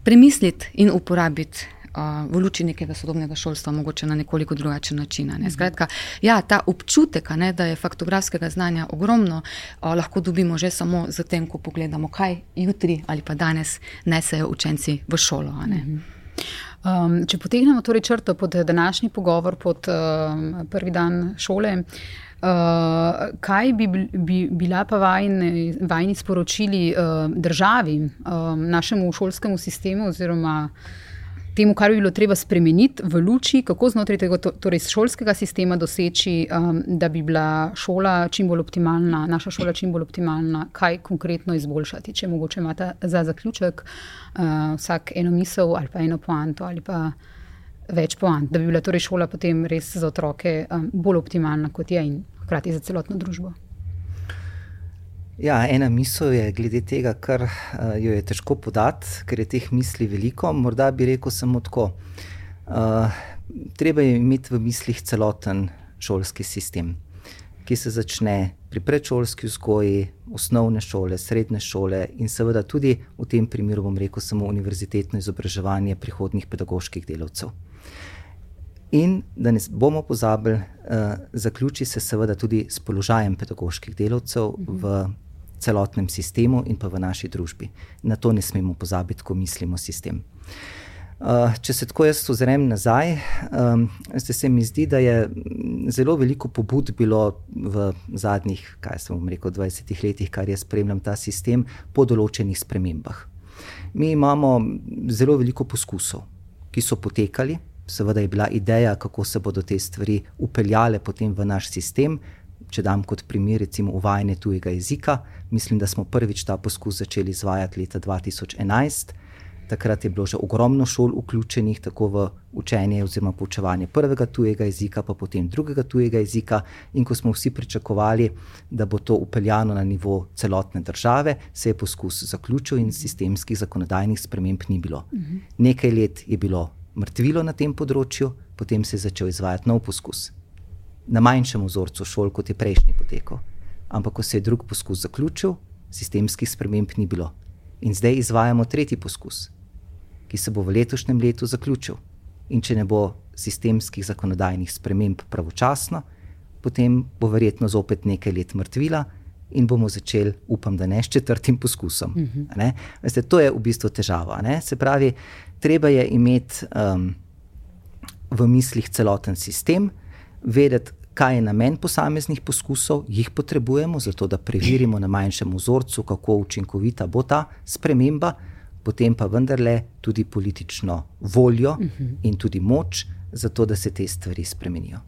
premisliti in uporabiti v luči nekega sodobnega šolstva, mogoče na nekoliko drugačen način. Ne. Skratka, ja, ta občutek, ne, da je faktografskega znanja ogromno, a, lahko dobimo že samo z tem, ko pogledamo, kaj jutri ali pa danes nesejo učenci v šolo. Um, če potegnemo torej črto pod današnji pogovor, pod um, prvi dan šole, uh, kaj bi, bi bila pa vajni, vajni sporočili uh, državi, um, našemu šolskemu sistemu oziroma temu, kar bi bilo treba spremeniti v luči, kako znotraj tega torej šolskega sistema doseči, um, da bi bila šola čim bolj optimalna, naša šola čim bolj optimalna, kaj konkretno izboljšati. Če mogoče imate za zaključek uh, vsak eno misel ali pa eno poanto ali pa več poant, da bi bila torej šola potem res za otroke um, bolj optimalna, kot je in hkrati za celotno družbo. Ja, ena misel je glede tega, kar uh, jo je težko podati, ker je teh misli veliko. Morda bi rekel samo tako. Uh, treba je imeti v mislih celoten šolski sistem, ki se začne pri predšolski vzgoji, osnovne šole, srednje šole in seveda tudi v tem primeru, bom rekel, samo univerzitetno izobraževanje prihodnih pedagoških delavcev. In da ne bomo pozabili, uh, zaključi se seveda tudi s položajem pedagoških delavcev v celotnem sistemu in pa v naši družbi. Na to ne smemo pozabiti, ko mislimo sistem. Uh, če se tako jaz ozrem nazaj, um, se mi zdi, da je zelo veliko pobud bilo v zadnjih, kaj sem rekel, 20 letih, kar jaz spremljam ta sistem, po določenih spremembah. Mi imamo zelo veliko poskusov, ki so potekali, seveda je bila ideja, kako se bodo te stvari upeljale potem v naš sistem, če dam kot primer, recimo uvajanje tujega jezika, mislim, da smo prvič ta poskus začeli izvajati leta 2011. Takrat je bilo že ogromno šol vključenih tako v učenje oziroma poučevanje prvega tujega jezika, pa potem drugega tujega jezika. In ko smo vsi pričakovali, da bo to upeljano na nivo celotne države, se je poskus zaključil in sistemskih zakonodajnih sprememb ni bilo. Nekaj let je bilo mrtvilo na tem področju, potem se je začel izvajati nov poskus na manjšem vzorcu šol, kot je prejšnji potekal. Ampak, ko se je drug poskus zaključil, sistemskih sprememb ni bilo. In zdaj izvajamo tretji poskus, ki se bo v letošnjem letu zaključil. In če ne bo sistemskih zakonodajnih sprememb pravočasno, potem bo verjetno zopet nekaj let mrtvila in bomo začeli, upam, da ne s četrtim poskusom. Uh mhm. -huh. Veste, to je v bistvu težava. Ne? Se pravi, treba je imeti um, v mislih celoten sistem, vedeti, kaj je namen posameznih poskusov, jih potrebujemo, zato da preverimo na manjšem vzorcu, kako učinkovita bo ta sprememba, potem pa vendarle tudi politično voljo in tudi moč. Zato, da se te stvari spremenijo.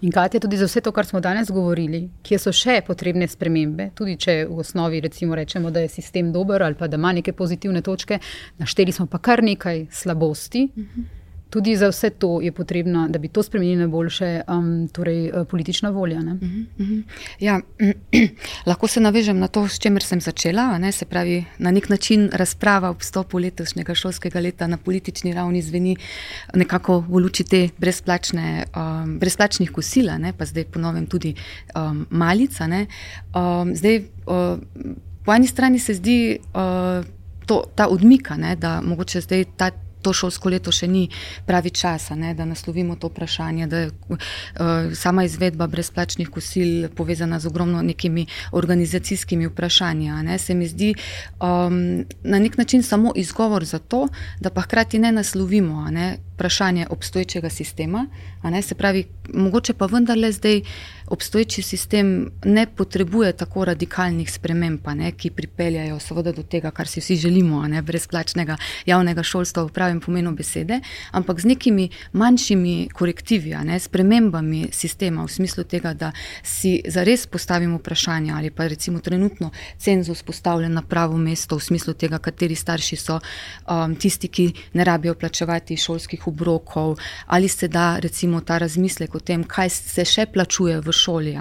In kaj je tudi za vse to, kar smo danes govorili, kje so še potrebne spremembe, tudi če v osnovi rečemo, da je sistem dober ali da ima neke pozitivne točke, našteli smo pa kar nekaj slabosti. Uh -huh tudi za vse to je potrebno, da bi to spremenili na boljše, um, torej uh, politična volja. Uh -huh, uh -huh. Ja, <clears throat> lahko se navežem na to, s čimer sem začela. Ne? Se pravi, na nek način razprava ob stopu letošnjega šolskega leta na politični ravni zveni nekako v luči te brezplačne, um, brezplačnih kosila, ne? pa zdaj ponovim tudi um, malica. Um, zdaj, uh, po eni strani se zdi uh, to, ta odmika, ne? da mogoče zdaj ta to šolsko leto še ni pravi čas, ne, da naslovimo to vprašanje, da je uh, sama izvedba brezplačnih kosil povezana z ogromno nekimi organizacijskimi vprašanji. Ne, se mi zdi um, na nek način samo izgovor za to, da pa hkrati ne naslovimo ne, vprašanje obstoječega sistema. Se pravi, mogoče pa vendarle zdaj obstoječi sistem ne potrebuje tako radikalnih sprememb, ne, ki pripeljajo seveda do tega, kar si vsi želimo, ne, brezplačnega javnega šolstva v pravem pomenu besede, ampak z nekimi manjšimi korektivi, ne, spremembami sistema v smislu tega, da si zares postavimo vprašanje ali pa recimo trenutno cenzus postavljen na pravo mesto v smislu tega, kateri starši so um, tisti, ki ne rabijo plačevati šolskih obrokov, ali se da recimo ta razmislek o tem, kaj se še plačuje v šoli,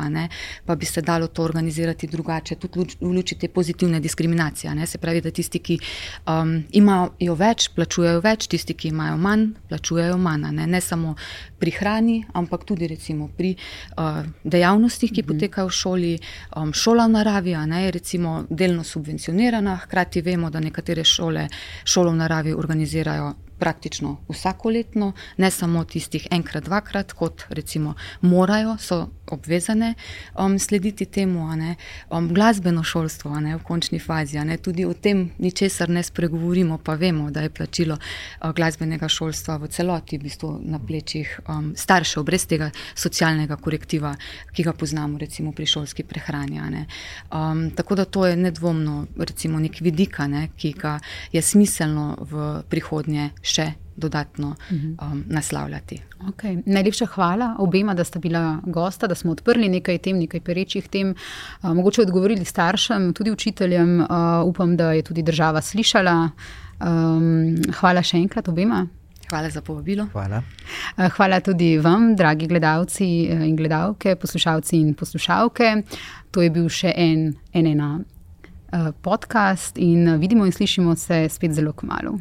pa bi se dalo to organizirati drugače, tudi v luči te pozitivne diskriminacije. Se pravi, da tisti, ki um, imajo več, plačujejo več, tisti, ki imajo manj, plačujejo manj. Ne? ne samo pri hrani, ampak tudi pri uh, dejavnostih, ki mhm. potekajo v šoli. Um, šola v naravi ne, je recimo delno subvencionirana, hkrati vemo, da nekatere šole šolo v naravi organizirajo praktično vsakoletno, ne samo tistih enkrat, dvakrat, kot recimo morajo, so obvezane um, slediti temu, um, glasbeno šolstvo ne, v končni fazi. Tudi o tem ničesar ne spregovorimo, pa vemo, da je plačilo uh, glasbenega šolstva v celoti v bistvu na plečih um, staršev, brez tega socialnega korektiva, ki ga poznamo recimo pri šolski prehrani. Um, tako da to je nedvomno recimo nek vidik, ne, ki ga je smiselno v prihodnje še dodatno mhm. um, naslavljati. Okay. Najlepša hvala obema, da sta bila gosta, da smo odprli nekaj tem, nekaj perečih tem, uh, mogoče odgovorili staršem, tudi učiteljem. Uh, upam, da je tudi država slišala. Um, hvala še enkrat obema. Hvala za povabilo. Hvala. Uh, hvala tudi vam, dragi gledalci uh, in gledalke, poslušalci in poslušalke. To je bil še en, en ena. Podcast, in vidimo in slišimo se spet zelo kmalo.